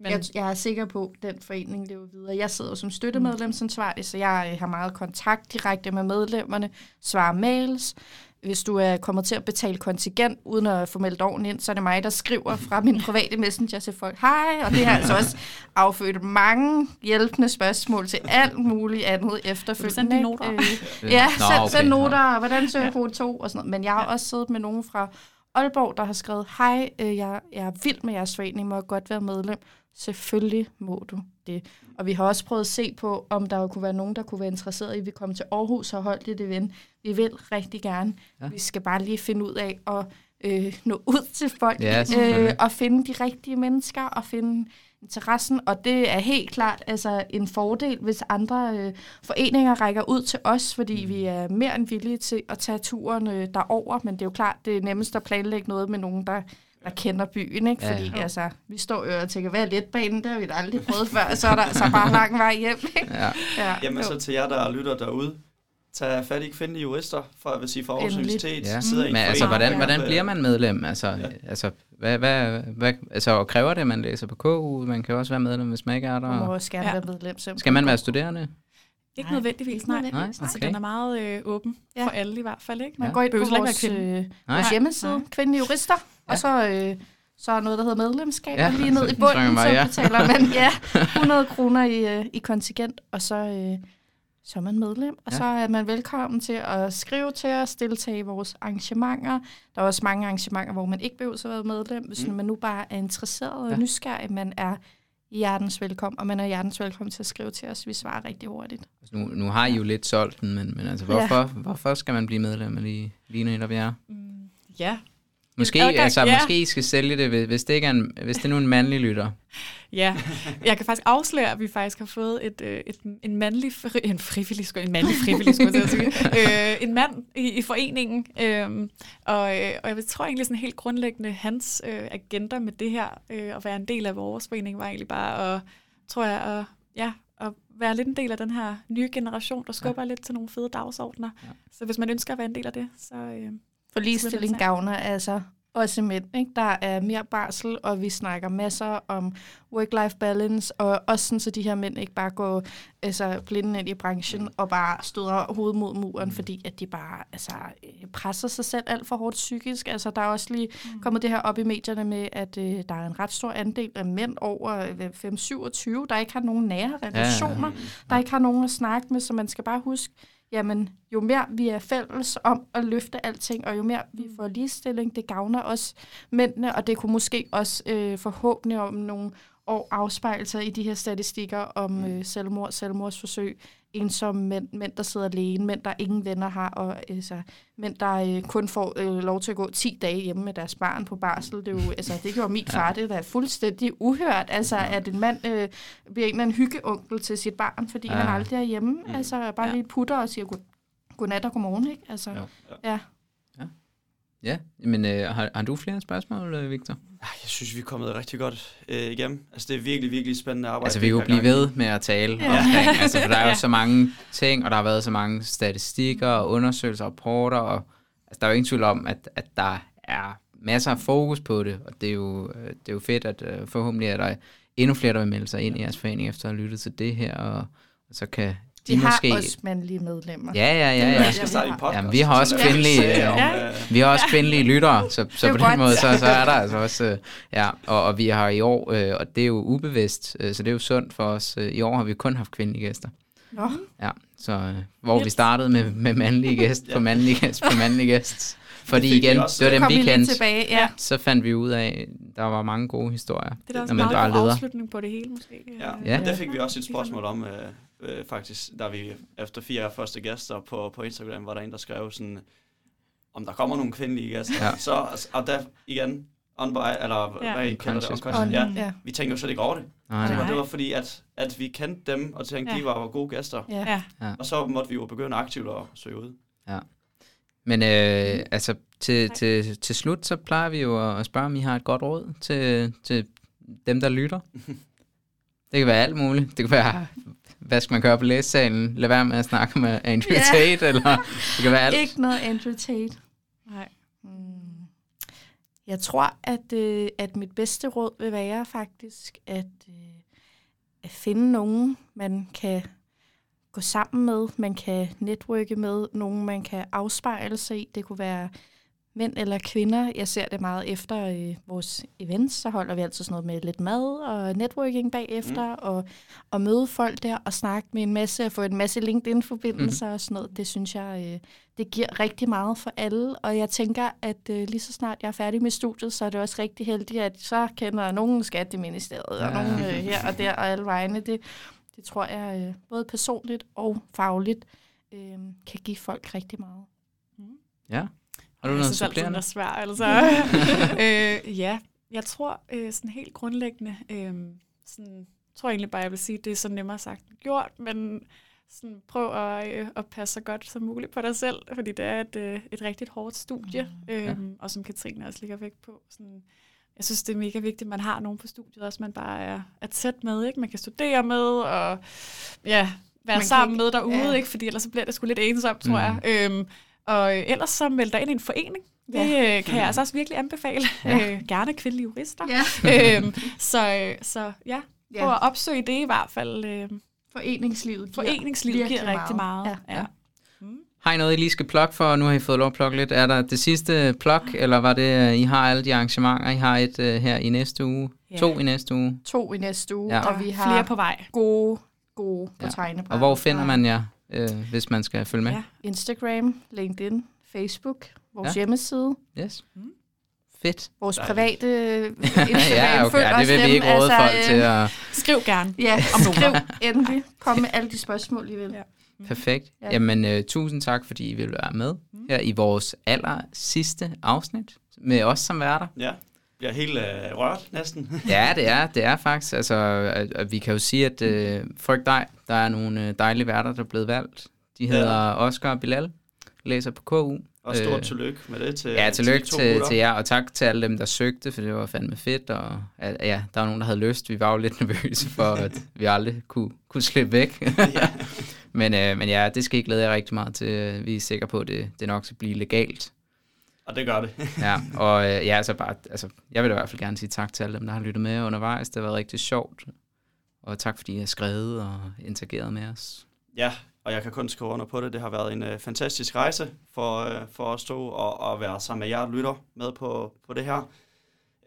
S4: men... Jeg, jeg er sikker på, at den forening lever videre. Jeg sidder som støttemedlemsansvarlig, så jeg øh, har meget kontakt direkte med medlemmerne, svarer mails. Hvis du er kommet til at betale kontingent uden at få meldt ovnen ind, så er det mig, der skriver fra min private messenger til folk, hej, og det har altså også affødt mange hjælpende spørgsmål til alt muligt andet efterfølgende. Send
S3: noter.
S4: Øh, ja, send, send noter, hvordan søger kode 2 og sådan noget. Men jeg har også siddet med nogen fra Aalborg, der har skrevet, hej, øh, jeg, jeg er vild med jeres forening, må jeg godt være medlem. Selvfølgelig må du det. Og vi har også prøvet at se på, om der kunne være nogen, der kunne være interesseret i, at vi kommer til Aarhus og holdt et event. Vi vil rigtig gerne. Ja. Vi skal bare lige finde ud af at øh, nå ud til folk, ja, øh, og finde de rigtige mennesker, og finde interessen, og det er helt klart altså, en fordel, hvis andre øh, foreninger rækker ud til os, fordi mm. vi er mere end villige til at tage turen øh, derover, men det er jo klart, det er nemmest at planlægge noget med nogen, der der kender byen, ikke? Fordi ja. altså, vi står jo og tænker, hvad er letbanen? Det har vi da aldrig prøvet før, så er der altså bare lang vej hjem, ikke? Ja.
S1: ja. Jamen så til jer, der lytter derude, tag fat i kvindelige jurister, for at vil sige for Aarhus Universitet. Ja.
S2: Sidder Men altså, hvordan, hvordan bliver man medlem? Altså, ja. altså, hvad, hvad, hvad, altså, og kræver det, at man læser på KU? Man kan også være medlem, hvis man ikke er der.
S4: Man må også gerne ja. være medlem.
S2: Skal man være studerende?
S3: Ikke nej, nødvendigvis, nej. nej. Okay. Altså, den er meget øh, åben ja. for alle i hvert fald. Ikke?
S4: Man ja. går ind på vores, øh, vores hjemmeside, nej. kvindelige jurister, ja. og så... Øh, så er noget, der hedder medlemskab, ja. lige ned i bunden, så, ja. betaler man ja, 100 kroner i, øh, i kontingent, og så, øh, så er man medlem, og ja. så er man velkommen til at skrive til os, deltage i vores arrangementer. Der er også mange arrangementer, hvor man ikke behøver at være medlem, hvis mm. man nu bare er interesseret og ja. nysgerrig, man er hjertens velkommen, og man er hjertens velkommen til at skrive til os. Vi svarer rigtig hurtigt.
S2: Altså, nu, nu har I jo lidt solgt den, men, men altså, hvorfor, ja. hvorfor skal man blive medlem af lige, lige netop jer? Mm,
S3: ja,
S2: Måske, adgang, altså, ja. måske I skal sælge det, hvis det, ikke er en, hvis det er nu en mandlig lytter.
S3: Ja, jeg kan faktisk afsløre, at vi faktisk har fået et, øh, et, en mandlig, fri, en frivillig, en mandlig frivillig, skulle jeg sige, øh, en mand i, i foreningen, øh, og, øh, og jeg tror egentlig sådan helt grundlæggende, hans øh, agenda med det her, øh, at være en del af vores forening, var egentlig bare at, tror jeg, at ja, at være lidt en del af den her nye generation, der skubber ja. lidt til nogle fede dagsordner. Ja. Så hvis man ønsker at være en del af det, så... Øh,
S4: For ligestilling gavner altså også mænd. Ikke? Der er mere barsel, og vi snakker masser om work-life balance, og også sådan, så de her mænd ikke bare går altså, blinde ind i branchen og bare støder hovedet mod muren, fordi at de bare altså, øh, presser sig selv alt for hårdt psykisk. Altså, der er også lige mm. kommet det her op i medierne med, at øh, der er en ret stor andel af mænd over 5-27, der ikke har nogen nære relationer, ja. der ikke har nogen at snakke med, så man skal bare huske, jamen jo mere vi er fælles om at løfte alting, og jo mere vi får ligestilling, det gavner os mændene, og det kunne måske også øh, forhåbentlig om nogle år afspejle sig i de her statistikker om mm. øh, selvmord, selvmordsforsøg, ensomme mænd, mænd, der sidder alene, mænd, der ingen venner har, og altså, mænd, der øh, kun får øh, lov til at gå 10 dage hjemme med deres barn på barsel. Det, er jo, altså, det gjorde min far, det er fuldstændig uhørt, altså, at en mand øh, bliver en eller anden hyggeonkel til sit barn, fordi ja. han aldrig er hjemme. Mm. Altså, bare ja. lige putter og siger god, godnat og godmorgen, ikke? Altså, ja. ja.
S2: Ja, men øh, har, har du flere spørgsmål, øh, Victor?
S1: Jeg synes, vi er kommet rigtig godt øh, igennem. Altså, det er virkelig, virkelig spændende arbejde.
S2: Altså, vi kunne blive ved med at tale ja. omkring, altså, for der er jo ja. så mange ting, og der har været så mange statistikker og undersøgelser og rapporter, og altså, der er jo ingen tvivl om, at, at der er masser af fokus på det, og det er jo, øh, det er jo fedt, at uh, forhåbentlig er der endnu flere, der vil melde sig ind i jeres forening efter at have lyttet til det her, og, og så kan
S4: de, de har måske... også mandlige medlemmer.
S2: Ja, ja, ja. ja. ja. Jamen, vi har også kvindelige, ja. vi har også kvindelige lyttere, så, så på den måde, så, så er der altså også, øh, ja, og, og vi har i år, øh, og det er jo ubevidst, øh, så det er jo sundt for os, i år har vi kun haft kvindelige gæster. Nå. Ja, så hvor vi startede med, med mandlige gæst på mandlige gæst på mandlige gæst. Fordi det igen, også, det var dem, vi kendte. Tilbage, ja. Så fandt vi ud af, der var mange gode historier.
S3: Det er også en afslutning på det hele, måske.
S1: Ja, ja. ja. der fik vi også et spørgsmål om, øh, øh, faktisk, da vi efter fire første gæster på, på Instagram, var der en, der skrev sådan, om der kommer nogle kvindelige gæster. Ja. Så, og der igen, on by, eller ja. hvad I kalder det, on, ja. ja. Vi tænkte jo slet ikke over det. Nej, nej. det var fordi, at, at vi kendte dem, og tænkte, ja. de var gode gæster. Ja. Ja. Og så måtte vi jo begynde aktivt at søge ud.
S2: Ja. Men øh, altså, til, til, til slut, så plejer vi jo at spørge, om I har et godt råd til, til dem, der lytter. Det kan være alt muligt. Det kan være hvad skal man gøre på læsesalen? Lad være med at snakke med Andrew ja. Tate, eller det kan være alt.
S4: Ikke noget Andrew Tate. Nej. Hmm. Jeg tror, at, øh, at mit bedste råd vil være faktisk, at, øh, at finde nogen, man kan gå sammen med, man kan netværke med, nogen man kan afspejle sig i. Det kunne være mænd eller kvinder. Jeg ser det meget efter øh, vores events, så holder vi altid sådan noget med lidt mad og networking bagefter, mm. og, og møde folk der og snakke med en masse, og få en masse LinkedIn-forbindelser mm. og sådan noget. Det synes jeg, øh, det giver rigtig meget for alle, og jeg tænker, at øh, lige så snart jeg er færdig med studiet, så er det også rigtig heldigt, at så kender nogen skatteministeriet, ja. og nogen øh, her og der, og alle vegne. Det, det tror jeg øh, både personligt og fagligt øh, kan give folk rigtig meget.
S2: Mm. Ja. Har du noget
S3: supplerende? Det er altså. øh, ja, jeg tror øh, sådan helt grundlæggende, øh, sådan, tror jeg egentlig bare, jeg vil sige, det er så nemmere sagt end gjort, men sådan, prøv at, øh, at passe så godt som muligt på dig selv, fordi det er et, øh, et rigtig hårdt studie, mm, øh, ja. og som Katrine også ligger væk på. Sådan, jeg synes, det er mega vigtigt, at man har nogen på studiet også, man bare er, er tæt med, ikke? Man kan studere med, og ja, være man sammen ikke, med derude, ja. ikke? Fordi ellers så bliver det sgu lidt ensomt, tror mm. jeg. Øhm, og øh, ellers så meld dig ind i en forening. Det ja. øh, kan jeg altså også virkelig anbefale. Ja. Øh, gerne kvindelige jurister. Ja. øhm, så, øh, så ja, prøv at opsøge det i hvert fald. Øh,
S4: Foreningslivet
S3: giver, Foreningslivet giver rigtig meget. meget. Ja. Ja.
S2: Mm. Har I noget, I lige skal plukke for? Nu har I fået lov at plukke lidt. Er der det sidste pluk, eller var det, I har alle de arrangementer? I har et uh, her i næste uge, ja. to i næste uge.
S4: To i næste uge, ja.
S3: og vi har flere på vej.
S4: Gode, gode på ja. tegnebræt.
S2: Og hvor finder man jer? Øh, hvis man skal følge med? Ja.
S4: Instagram, LinkedIn, Facebook, vores ja. hjemmeside.
S2: Yes. Mm. Fedt.
S4: Vores private Instagram. ja,
S2: okay. ja, det vil vi ikke råde altså, folk til at...
S3: Skriv gerne.
S4: Ja, om skriv endelig. Kom med alle de spørgsmål, I vil. Ja.
S2: Mm. Perfekt. Ja. Jamen, uh, tusind tak, fordi I vil være med mm. her i vores aller sidste afsnit med os som værter.
S1: Ja bliver helt øh, rørt næsten.
S2: ja, det er, det er faktisk. Altså, at, at vi kan jo sige, at øh, frygt dig, der er nogle øh, dejlige værter, der er blevet valgt. De hedder ja. Oscar Bilal. læser på KU.
S1: Og stort øh, tillykke med det til
S2: Ja, tillykke til, til, til jer, og tak til alle dem, der søgte, for det var fandme fedt, og ja, der var nogen, der havde lyst. Vi var jo lidt nervøse for, at vi aldrig kunne, kunne slippe væk. men, øh, men ja, det skal I glæde jer rigtig meget til. Vi er sikre på, at det, det nok skal blive legalt.
S1: Og det gør det.
S2: ja, og øh, ja, altså bare, altså, jeg vil i hvert fald gerne sige tak til alle dem, der har lyttet med undervejs. Det har været rigtig sjovt. Og tak fordi I har skrevet og interageret med os.
S1: Ja, og jeg kan kun skrive under på det. Det har været en uh, fantastisk rejse for, uh, for at stå og, og være sammen med jer lytter med på, på det her.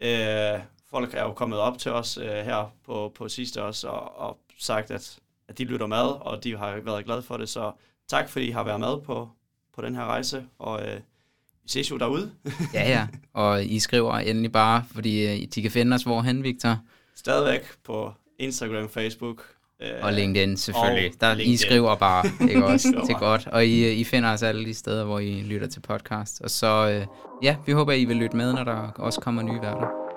S1: Uh, folk er jo kommet op til os uh, her på, på sidste også og, og sagt, at, at de lytter med, og de har været glade for det. Så tak fordi I har været med på, på den her rejse, og vi ses jo derude.
S2: ja, ja, og I skriver endelig bare, fordi uh, de kan finde os hvorhen, Victor.
S1: Stadigvæk på Instagram, Facebook,
S2: Øh, og LinkedIn selvfølgelig. Der, LinkedIn. I skriver bare, ikke også? det er godt. Og I, I finder os alle de steder, hvor I lytter til podcast. Og så, øh, ja, vi håber, I vil lytte med, når der også kommer nye værter.